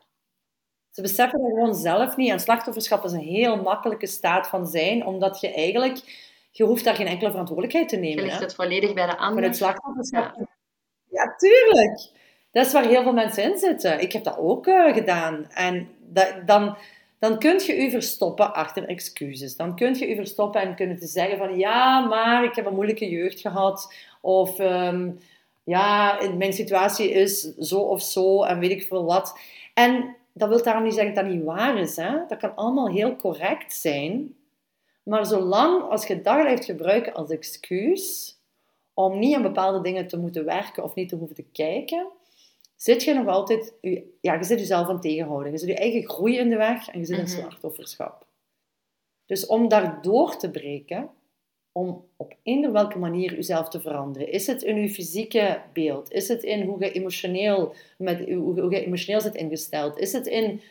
Ze beseffen dat gewoon zelf niet. En slachtofferschap is een heel makkelijke staat van zijn, omdat je eigenlijk... Je hoeft daar geen enkele verantwoordelijkheid te nemen. Je legt het volledig bij de ander. het slachtofferschap... Ja. ja, tuurlijk. Dat is waar heel veel mensen in zitten. Ik heb dat ook uh, gedaan. En dat, dan dan kun je je verstoppen achter excuses. Dan kun je je verstoppen en kunnen te zeggen van ja, maar ik heb een moeilijke jeugd gehad. Of um, ja, mijn situatie is zo of zo en weet ik veel wat. En dat wil daarom niet zeggen dat dat niet waar is. Hè? Dat kan allemaal heel correct zijn. Maar zolang als je dat blijft gebruiken als excuus om niet aan bepaalde dingen te moeten werken of niet te hoeven te kijken, zit je nog altijd, ja, je zit jezelf aan tegenhouden. Je zit je eigen groei in de weg en je zit in mhm. slachtofferschap. Dus om daar door te breken, om op eender welke manier jezelf te veranderen. Is het in je fysieke beeld? Is het in hoe je emotioneel, met, hoe je emotioneel zit ingesteld? Is het in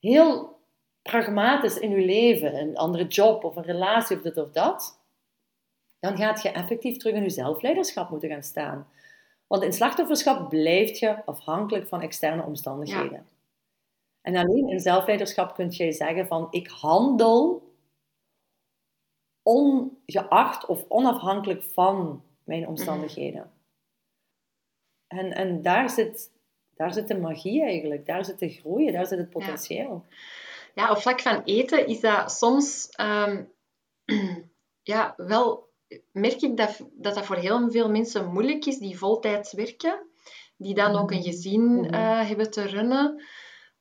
heel pragmatisch in je leven, een andere job of een relatie of dit of dat? Dan gaat je effectief terug in je zelfleiderschap moeten gaan staan. Want in slachtofferschap blijf je afhankelijk van externe omstandigheden. En alleen in zelfleiderschap kun je zeggen van ik handel ongeacht of onafhankelijk van mijn omstandigheden. En, en daar, zit, daar zit de magie eigenlijk, daar zit de groei, daar zit het potentieel. Ja, ja op vlak van eten is dat soms um, ja, wel merk ik dat, dat dat voor heel veel mensen moeilijk is die voltijds werken, die dan ook een gezin uh, hebben te runnen,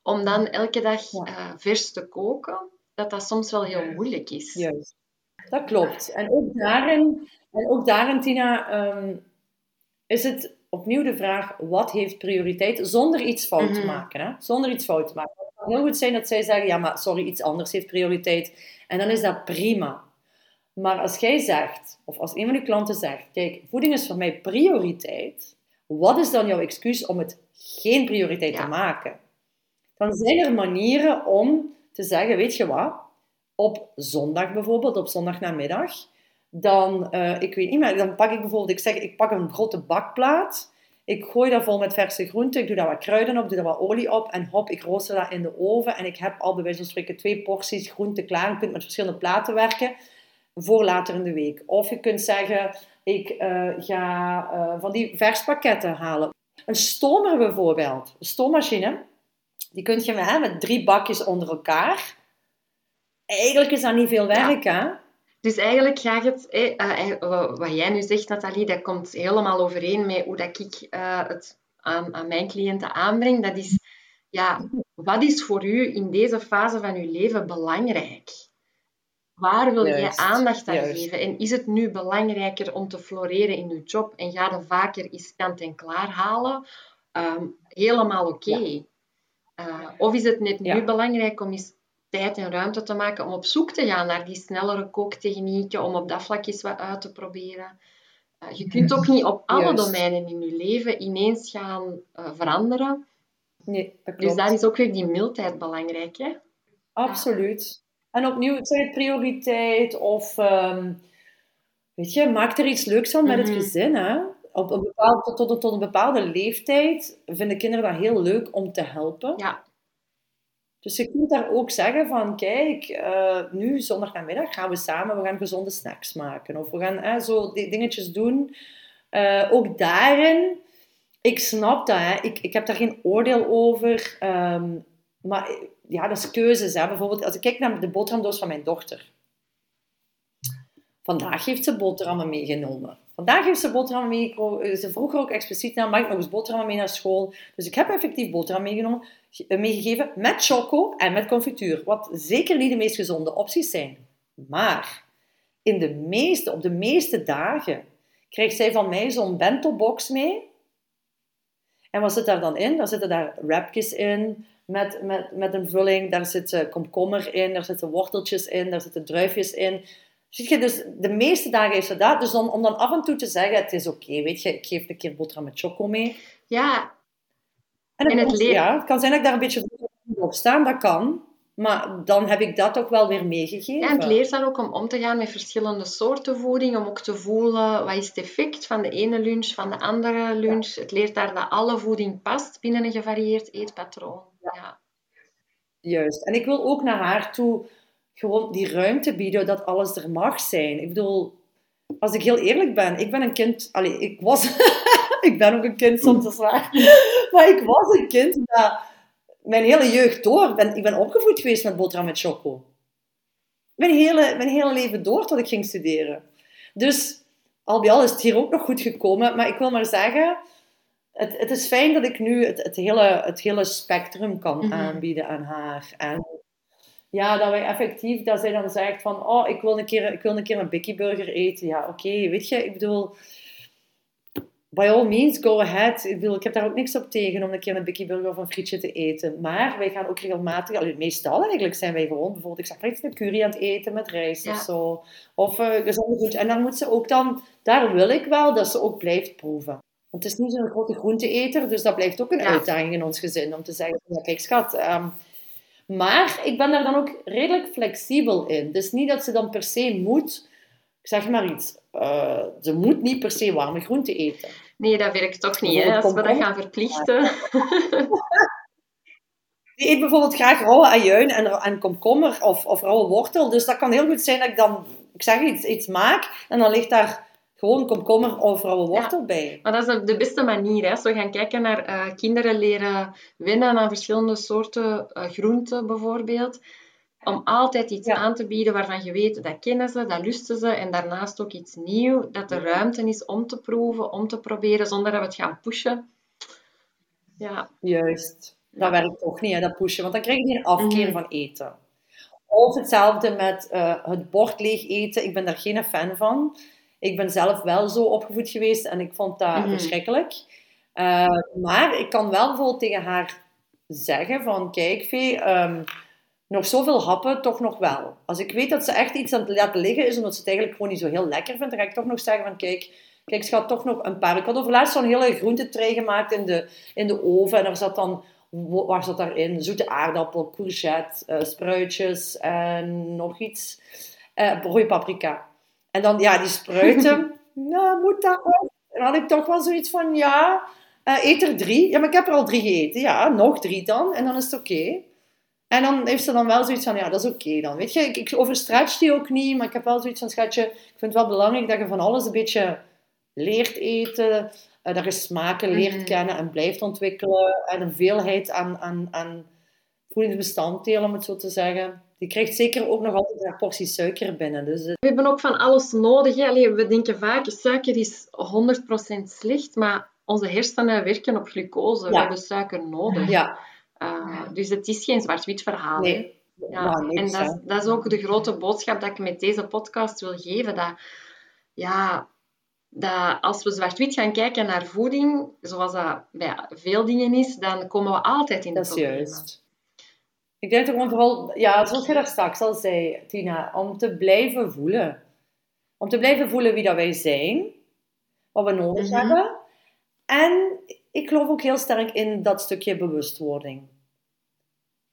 om dan elke dag uh, vers te koken, dat dat soms wel heel moeilijk is. Juist, dat klopt. En ook daarin, en ook daarin Tina, um, is het opnieuw de vraag, wat heeft prioriteit, zonder iets fout te mhm. maken. Hè? Zonder iets fout te maken. Het kan heel goed zijn dat zij zeggen, ja, maar sorry, iets anders heeft prioriteit. En dan is dat prima. Maar als jij zegt, of als een van je klanten zegt, kijk, voeding is voor mij prioriteit, wat is dan jouw excuus om het geen prioriteit te maken? Dan zijn er manieren om te zeggen, weet je wat, op zondag bijvoorbeeld, op zondagnamiddag, dan, uh, ik weet niet meer, dan pak ik bijvoorbeeld, ik zeg, ik pak een grote bakplaat, Ik gooi dat vol met verse groenten. Ik doe daar wat kruiden op, doe daar wat olie op. En hop, ik rooster dat in de oven. En ik heb al bij wijze van spreken twee porties groenten klaar. Je kunt met verschillende platen werken voor later in de week. Of je kunt zeggen, ik uh, ga uh, van die verspakketten halen. Een stomer bijvoorbeeld. Een stoommachine. Die kun je met, met drie bakjes onder elkaar. Eigenlijk is dat niet veel werk, ja. hè? Dus eigenlijk gaat het, eh, wat jij nu zegt, Nathalie, dat komt helemaal overeen met hoe dat ik het aan, aan, mijn cliënten aanbreng. Dat is, ja, wat is voor u in deze fase van uw leven belangrijk? Waar wil je aandacht aan geven? En is het nu belangrijker om te floreren in je job en ga je vaker eens kant en klaar halen? Um, helemaal oké. Okay. Uh, of is het net nu belangrijk om eens tijd en ruimte te maken om op zoek te gaan naar die snellere kooktechnieken, om op dat vlak eens wat uit te proberen. Uh, je kunt ook niet op alle domeinen in je leven ineens gaan uh, veranderen. Nee, dat dus daar is ook weer die mildheid belangrijk. Hè? Absoluut. En opnieuw, ik zeg het prioriteit of... Um, weet je, maak er iets leuks van met het mhm. gezin. Hè? Op een bepaald, tot, tot, tot, een bepaalde leeftijd vinden kinderen dat heel leuk om te helpen. Ja. Dus je kunt daar ook zeggen van, kijk, uh, nu zondagnamiddag gaan we samen, we gaan gezonde snacks maken. Of we gaan uh, zo die dingetjes doen. Uh, ook daarin, ik snap dat, hè. Ik, ik heb daar geen oordeel over. Um, maar ja, dat is keuzes. Hè. Bijvoorbeeld, als ik kijk naar de boterhamdoos van mijn dochter. Vandaag heeft ze boterhammen meegenomen. Vandaag heeft ze boterhammen meegenomen. Ze vroeg ook expliciet naar, mag ik nog eens boterhammen mee naar school? Dus ik heb effectief boterham meegenomen, eh, meegegeven met choco en met confituur. Wat zeker niet de meest gezonde opties zijn. Maar in de meeste, op de meeste dagen krijgt zij van mij zo'n bento-box mee. En wat zit daar dan in? Daar zitten daar wrapjes in, met, met, met een vulling. Daar zit komkommer in, daar zitten worteltjes in, daar zitten druifjes in. Zie je, dus de meeste dagen heeft ze dat. Dus om dan af en toe te zeggen, het is oké, weet je, ik geef een keer boterham met choco mee. Ja. En, het, leert... ja, het kan zijn dat ik daar een beetje op sta, dat kan. Maar dan heb ik dat ook wel weer meegegeven. Ja, en het leert dan ook om om te gaan met verschillende soorten voeding. Om ook te voelen, wat is het effect van de ene lunch, van de andere lunch. Het leert daar dat alle voeding past binnen een gevarieerd eetpatroon. Ja. Juist. En ik wil ook naar haar toe gewoon die ruimte bieden dat alles er mag zijn. Ik bedoel, als ik heel eerlijk ben, ik ben een kind... Allee, ik was... ik ben ook een kind soms, is waar. Maar ik was een kind dat mijn hele jeugd door... Ben, ik ben opgevoed geweest met boterham met choco. Mijn hele, mijn hele leven door tot ik ging studeren. Dus al bij al is het hier ook nog goed gekomen. Maar ik wil maar zeggen het, het is fijn dat ik nu het, het, hele, het hele spectrum kan mhm. aanbieden aan haar. En ja, dat wij effectief, dat zij dan zegt van, oh, ik wil een keer, ik wil een, keer een Bikkie Burger eten. Ja, oké, weet je, ik bedoel, by all means, go ahead. Ik bedoel, ik heb daar ook niks op tegen om een keer een Bikkie Burger of een frietje te eten. Maar wij gaan ook regelmatig, allee, meestal eigenlijk zijn wij gewoon, bijvoorbeeld, ik zeg iets, een curry aan het eten met rijst of zo. Of uh, gezonde goed. En dan moet ze ook dan, daar wil ik wel dat ze ook blijft proeven. Want het is niet zo'n grote groenteeter, dus dat blijft ook een uitdaging in ons gezin. Om te zeggen, ja, kijk schat, ehm, maar ik ben daar dan ook redelijk flexibel in. Dus niet dat ze dan per se moet, ik zeg maar iets, uh, ze moet niet per se warme groenten eten. Nee, dat werkt toch niet, hè, als we dat gaan verplichten. Die eet bijvoorbeeld graag rauwe ajuin en, en komkommer of, of rauwe wortel. Dus dat kan heel goed zijn dat ik dan, ik zeg iets, iets maak en dan ligt daar gewoon komkommer of rauwe wortel bij. Maar dat is de beste manier. Hè. We gaan kijken naar uh, kinderen leren wennen aan verschillende soorten uh, groenten bijvoorbeeld. Om altijd iets aan te bieden waarvan je weet, dat kennen ze, dat lusten ze. En daarnaast ook iets nieuws. Dat er ruimte is om te proeven, om te proberen, zonder dat we het gaan pushen. Ja. Juist. Dat werkt toch niet, hè, dat pushen. Want dan krijg je een afkeer mhm. van eten. Of hetzelfde met uh, het bord leeg eten. Ik ben daar geen fan van. Ik ben zelf wel zo opgevoed geweest en ik vond dat mhm. verschrikkelijk. Uh, maar ik kan wel bijvoorbeeld tegen haar zeggen van, kijk Vee, um, nog zoveel happen, toch nog wel. Als ik weet dat ze echt iets aan het laten liggen is, omdat ze het eigenlijk gewoon niet zo heel lekker vindt, dan ga ik toch nog zeggen van, kijk, kijk schat, toch nog een paar. Ik had over laatst zo'n hele groentetrei gemaakt in de, in de oven en er zat dan waar zat daarin? Zoete aardappel, courgette, uh, spruitjes en nog iets. Uh, rode paprika. En dan, ja, die spruiten, nou, moet dat ook? Dan had ik toch wel zoiets van, ja, Uh, eet er drie. Ja, maar ik heb er al drie gegeten. Ja, nog drie dan. En dan is het oké. En dan heeft ze dan wel zoiets van, ja, dat is oké dan. Weet je, ik, ik overstretch die ook niet, maar ik heb wel zoiets van, schatje, ik vind het wel belangrijk dat je van alles een beetje leert eten, uh, dat je smaken leert mhm. kennen en blijft ontwikkelen. En een veelheid aan, aan, aan voedingsbestanddelen, om het zo te zeggen. Die krijgt zeker ook nog altijd een portie suiker binnen. Dus, We hebben ook van alles nodig. Allee, we denken vaak, suiker is 100% slecht, maar onze hersenen werken op glucose. We hebben suiker nodig. Ja. Uh, dus het is geen zwart-wit verhaal. Nee. Ja. Nou, en dat is, dat is ook de grote boodschap dat ik met deze podcast wil geven. Dat, ja, dat als we zwart-wit gaan kijken naar voeding, zoals dat bij veel dingen is, dan komen we altijd in de Dat is juist. Ik denk gewoon vooral, ja, zoals je daar straks al zei, Tina, om te blijven voelen. Om te blijven voelen wie dat wij zijn, wat we nodig mhm. hebben. En ik geloof ook heel sterk in dat stukje bewustwording.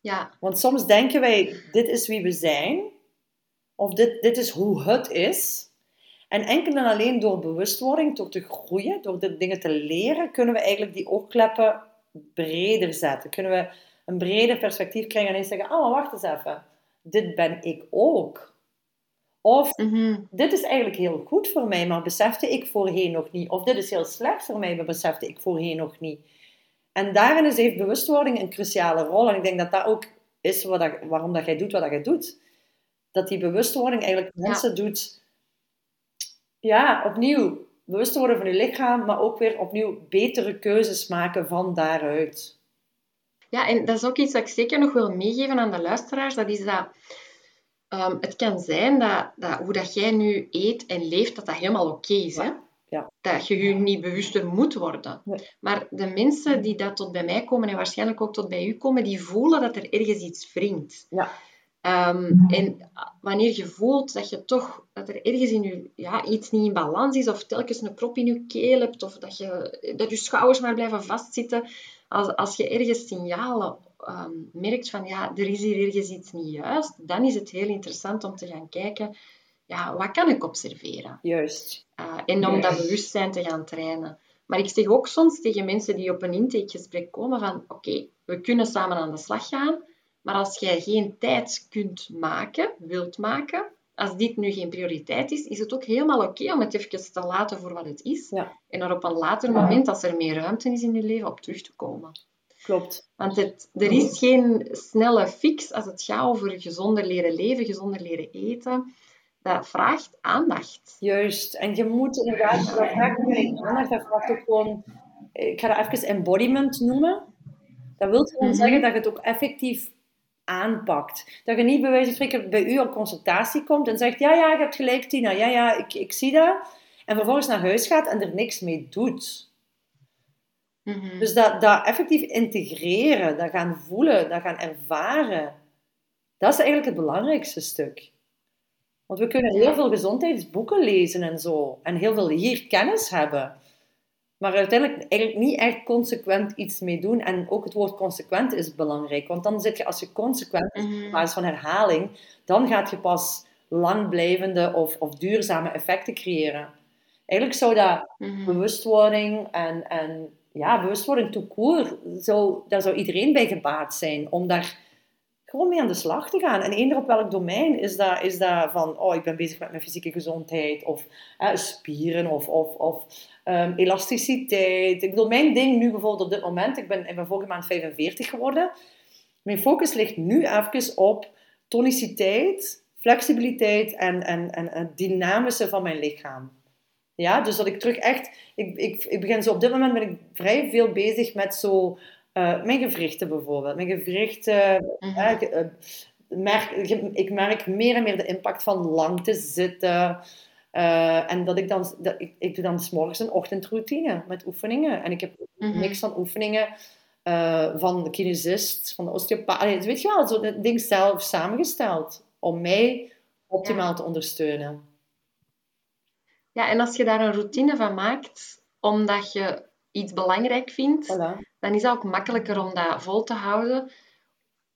Ja. Want soms denken wij, dit is wie we zijn, of dit, dit is hoe het is. En enkel en alleen door bewustwording, door te groeien, door de dingen te leren, kunnen we eigenlijk die oogkleppen breder zetten. Kunnen we een breder perspectief krijgen en eens zeggen, oh, wacht eens even, dit ben ik ook. Of mhm. dit is eigenlijk heel goed voor mij, maar besefte ik voorheen nog niet. Of dit is heel slecht voor mij, maar besefte ik voorheen nog niet. En daarin is, heeft bewustwording een cruciale rol. En ik denk dat dat ook is wat dat, waarom dat jij doet wat dat jij doet. Dat die bewustwording eigenlijk mensen doet, ja, opnieuw bewust worden van je lichaam, maar ook weer opnieuw betere keuzes maken van daaruit. Ja, en dat is ook iets dat ik zeker nog wil meegeven aan de luisteraars. Dat is dat Ehm, het kan zijn dat, dat, hoe dat jij nu eet en leeft, dat dat helemaal oké is. Hè? Ja. Dat je je niet bewuster moet worden. Maar de mensen die dat tot bij mij komen en waarschijnlijk ook tot bij u komen, die voelen dat er ergens iets wringt. Ja. Ehm, en wanneer je voelt dat je toch dat er ergens in je ja, iets niet in balans is, of telkens een prop in je keel hebt, of dat je, dat je schouders maar blijven vastzitten, als, als je ergens signalen um, merkt van ja, er is hier ergens iets niet juist, dan is het heel interessant om te gaan kijken, ja, wat kan ik observeren? Juist. Uh, en om dat bewustzijn te gaan trainen. Maar ik zeg ook soms tegen mensen die op een intakegesprek komen van oké, we kunnen samen aan de slag gaan, maar als jij geen tijd kunt maken, wilt maken, als dit nu geen prioriteit is, is het ook helemaal oké om het even te laten voor wat het is. Ja. En er op een later moment, als er meer ruimte is in je leven, op terug te komen. Klopt. Want het, er is geen snelle fix als het gaat over gezonder leren leven, gezonder leren eten. Dat vraagt aandacht. Juist. En je moet inderdaad, dat vraagt aandacht, dat vraagt ook gewoon, ik ga dat even embodiment noemen. Dat wil gewoon mhm. zeggen dat je het ook effectief aanpakt. Dat je niet bij wijze van spreken bij u op consultatie komt en zegt, ja, ja, je hebt gelijk Tina, ja, ja, ik, ik zie dat. En vervolgens naar huis gaat en er niks mee doet. Mhm. Dus dat, dat effectief integreren, dat gaan voelen, dat gaan ervaren, dat is eigenlijk het belangrijkste stuk. Want we kunnen heel veel gezondheidsboeken lezen en zo, en heel veel hier kennis hebben, maar uiteindelijk eigenlijk niet echt consequent iets mee doen. En ook het woord consequent is belangrijk, want dan zit je, als je consequent is, mm -hmm. van herhaling, dan gaat je pas langblijvende of, of duurzame effecten creëren. Eigenlijk zou dat mhm. bewustwording en, en ja, bewustwording tout court, zou, daar zou iedereen bij gebaat zijn om daar gewoon mee aan de slag te gaan. En eender op welk domein is dat, is dat van, oh, ik ben bezig met mijn fysieke gezondheid, of spieren, of, of, of um, elasticiteit. Ik bedoel, mijn ding nu bijvoorbeeld op dit moment, ik ben, ik ben vorige maand 45 geworden, mijn focus ligt nu even op toniciteit, flexibiliteit en, en, en het dynamische van mijn lichaam. Ja, dus dat ik terug echt... Ik, ik, ik begin zo... Op dit moment ben ik vrij veel bezig met zo... Uh, mijn gewrichten bijvoorbeeld. Mijn gewrichten... Mm -hmm. merk, ik merk meer en meer de impact van lang te zitten. Uh, en dat ik dan... Dat, ik, ik doe dan s'morgens een ochtendroutine met oefeningen. En ik heb mm -hmm. niks van oefeningen van de kinesist, van de osteopaat. Weet je wel, zo dat ding zelf samengesteld. Om mij optimaal te ondersteunen. Ja, en als je daar een routine van maakt, omdat je iets belangrijk vindt, dan is het ook makkelijker om dat vol te houden.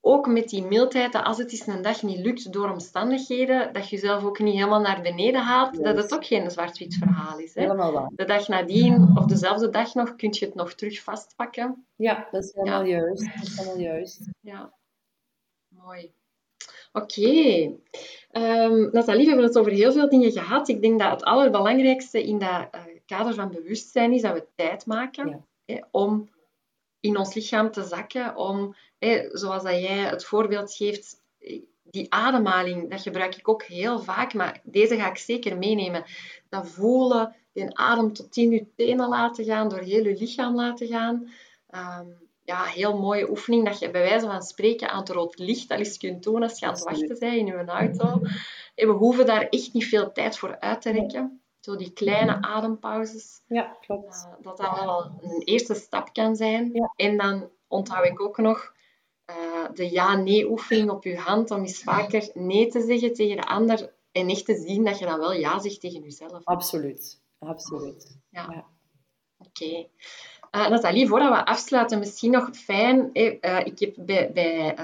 Ook met die mildheid, dat als het eens een dag niet lukt door omstandigheden, dat je jezelf ook niet helemaal naar beneden haalt, dat het ook geen zwart-wit verhaal is. Hè? Helemaal waar. De dag nadien, of dezelfde dag nog, kun je het nog terug vastpakken. Ja, dat is helemaal juist. Dat is helemaal juist. Ja, mooi. Oké. Ehm, Nathalie, we hebben het over heel veel dingen gehad. Ik denk dat het allerbelangrijkste in dat uh, kader van bewustzijn is dat we tijd maken hè, om in ons lichaam te zakken, om, hè, zoals dat jij het voorbeeld geeft, die ademhaling, dat gebruik ik ook heel vaak, maar deze ga ik zeker meenemen. Dat voelen, die adem tot in je tenen laten gaan, door heel je lichaam laten gaan. Um, ja, heel mooie oefening dat je bij wijze van spreken aan het rood licht al eens kunt doen als je aan het wachten bent in je auto. En we hoeven daar echt niet veel tijd voor uit te rekken. Zo die kleine adempauzes. Ja, klopt. Uh, dat dat wel een eerste stap kan zijn. Ja. En dan onthoud ik ook nog uh, de ja-nee oefening op je hand om eens vaker nee te zeggen tegen de ander en echt te zien dat je dan wel ja zegt tegen jezelf. Absoluut, absoluut. Ja. ja. Oké. Okay. Uh, Nathalie, voordat we afsluiten, misschien nog fijn. Ik heb bij, bij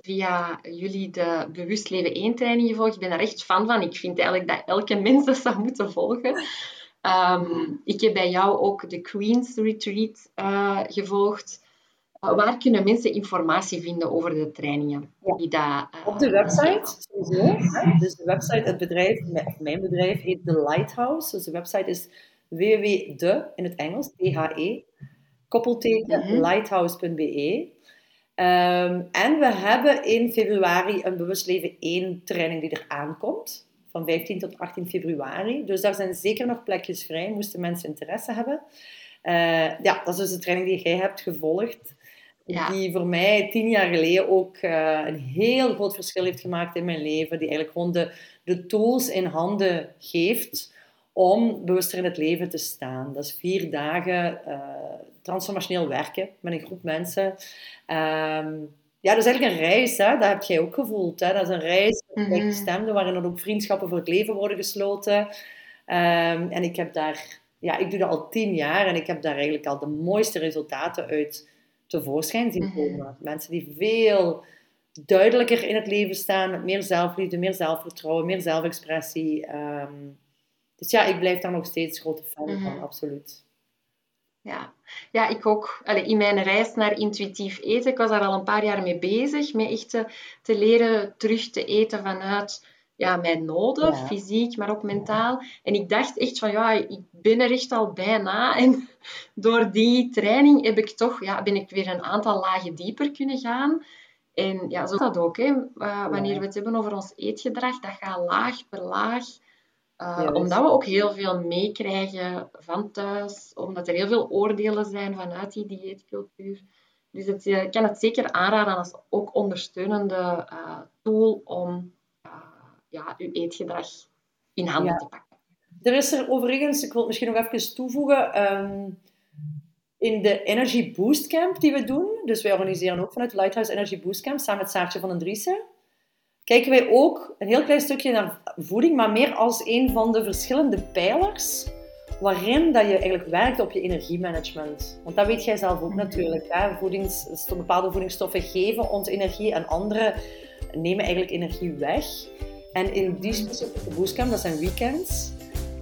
via jullie de Bewust Leven 1 training gevolgd. Ik ben daar echt fan van. Ik vind eigenlijk dat elke mens dat zou moeten volgen. Um, ik heb bij jou ook de Queen's Retreat gevolgd. waar kunnen mensen informatie vinden over de trainingen? Ja. Die dat, Op de website, sowieso. Dus de website, het bedrijf, of mijn bedrijf heet The Lighthouse. Dus de website is www.de, in het Engels, T-H-E, koppelteken, mm -hmm. lighthouse.be. Um, en we hebben in februari een Bewust Leven 1 training die er aankomt. Van 15 tot 18 februari. Dus daar zijn zeker nog plekjes vrij, moesten mensen interesse hebben. Uh, ja, dat is dus de training die jij hebt gevolgd. Ja. Die voor mij tien jaar geleden ook uh, een heel groot verschil heeft gemaakt in mijn leven. Die eigenlijk gewoon de, de tools in handen geeft om bewuster in het leven te staan. Dat is vier dagen uh, transformationeel werken met een groep mensen. Um, ja, dat is eigenlijk een reis, hè? dat heb jij ook gevoeld. Hè? Dat is een reis met mm -hmm. waarin er ook vriendschappen voor het leven worden gesloten. Um, en ik heb daar, ja, ik doe dat al tien jaar en ik heb daar eigenlijk al de mooiste resultaten uit tevoorschijn zien komen. Mm -hmm. Mensen die veel duidelijker in het leven staan, met meer zelfliefde, meer zelfvertrouwen, meer zelfexpressie. Um, dus ja, ik blijf daar nog steeds grote fan mm -hmm. van, absoluut. Ja, ja ik ook. Allee, in mijn reis naar intuïtief eten, ik was daar al een paar jaar mee bezig, met echt te, te leren terug te eten vanuit ja, mijn noden, ja. fysiek, maar ook mentaal. En ik dacht echt van, ja, ik ben er echt al bijna. En door die training heb ik toch, ja, ben ik weer een aantal lagen dieper kunnen gaan. En ja, zo is dat ook, hè. Uh, wanneer we het hebben over ons eetgedrag, dat gaat laag per laag uh, omdat we ook heel veel meekrijgen van thuis, omdat er heel veel oordelen zijn vanuit die dieetcultuur. Dus het, ik kan het zeker aanraden als ook ondersteunende uh, tool om uh, ja, uw eetgedrag in handen ja. te pakken. Er is er overigens, ik wil het misschien nog even toevoegen, um, in de Energy Boost Camp die we doen, dus wij organiseren ook vanuit Lighthouse Energy Boost Camp samen met Saartje van den Driessen, kijken wij ook een heel klein stukje naar voeding, maar meer als een van de verschillende pijlers waarin dat je eigenlijk werkt op je energiemanagement. Want dat weet jij zelf ook natuurlijk. Hè? Voedings, bepaalde voedingsstoffen geven ons energie en andere nemen eigenlijk energie weg. En in die specifieke boostcamp, dat zijn weekends,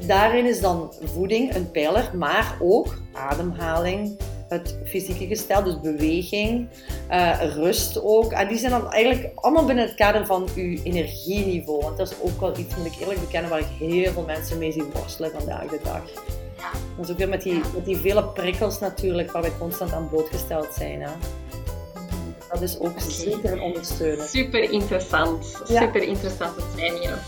daarin is dan voeding een pijler, maar ook ademhaling, het fysieke gestel, dus beweging, uh, rust ook. En die zijn dan eigenlijk allemaal binnen het kader van uw energieniveau. Want dat is ook wel iets, moet ik eerlijk bekennen, waar ik heel veel mensen mee zie worstelen vandaag de dag. Dat is ook weer met die, met die vele prikkels natuurlijk, waar wij constant aan blootgesteld zijn. Hè. Dat is ook okay. zeker een ondersteuner. Super interessant. Ja. Super interessante trainingen.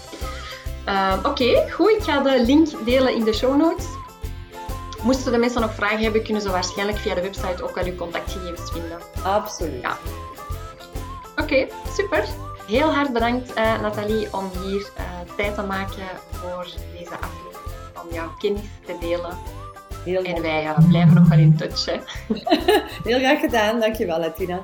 Uh, Oké, okay, goed. Ik ga de link delen in de show notes. Moesten de mensen nog vragen hebben, kunnen ze waarschijnlijk via de website ook al uw contactgegevens vinden. Absoluut. Ja. Oké, okay, super. Heel hard bedankt uh, Nathalie om hier uh, tijd te maken voor deze aflevering. Om jouw kennis te delen. Heel en wij uh, blijven nog wel in touch. Hè. Heel graag gedaan. Dankjewel Tina.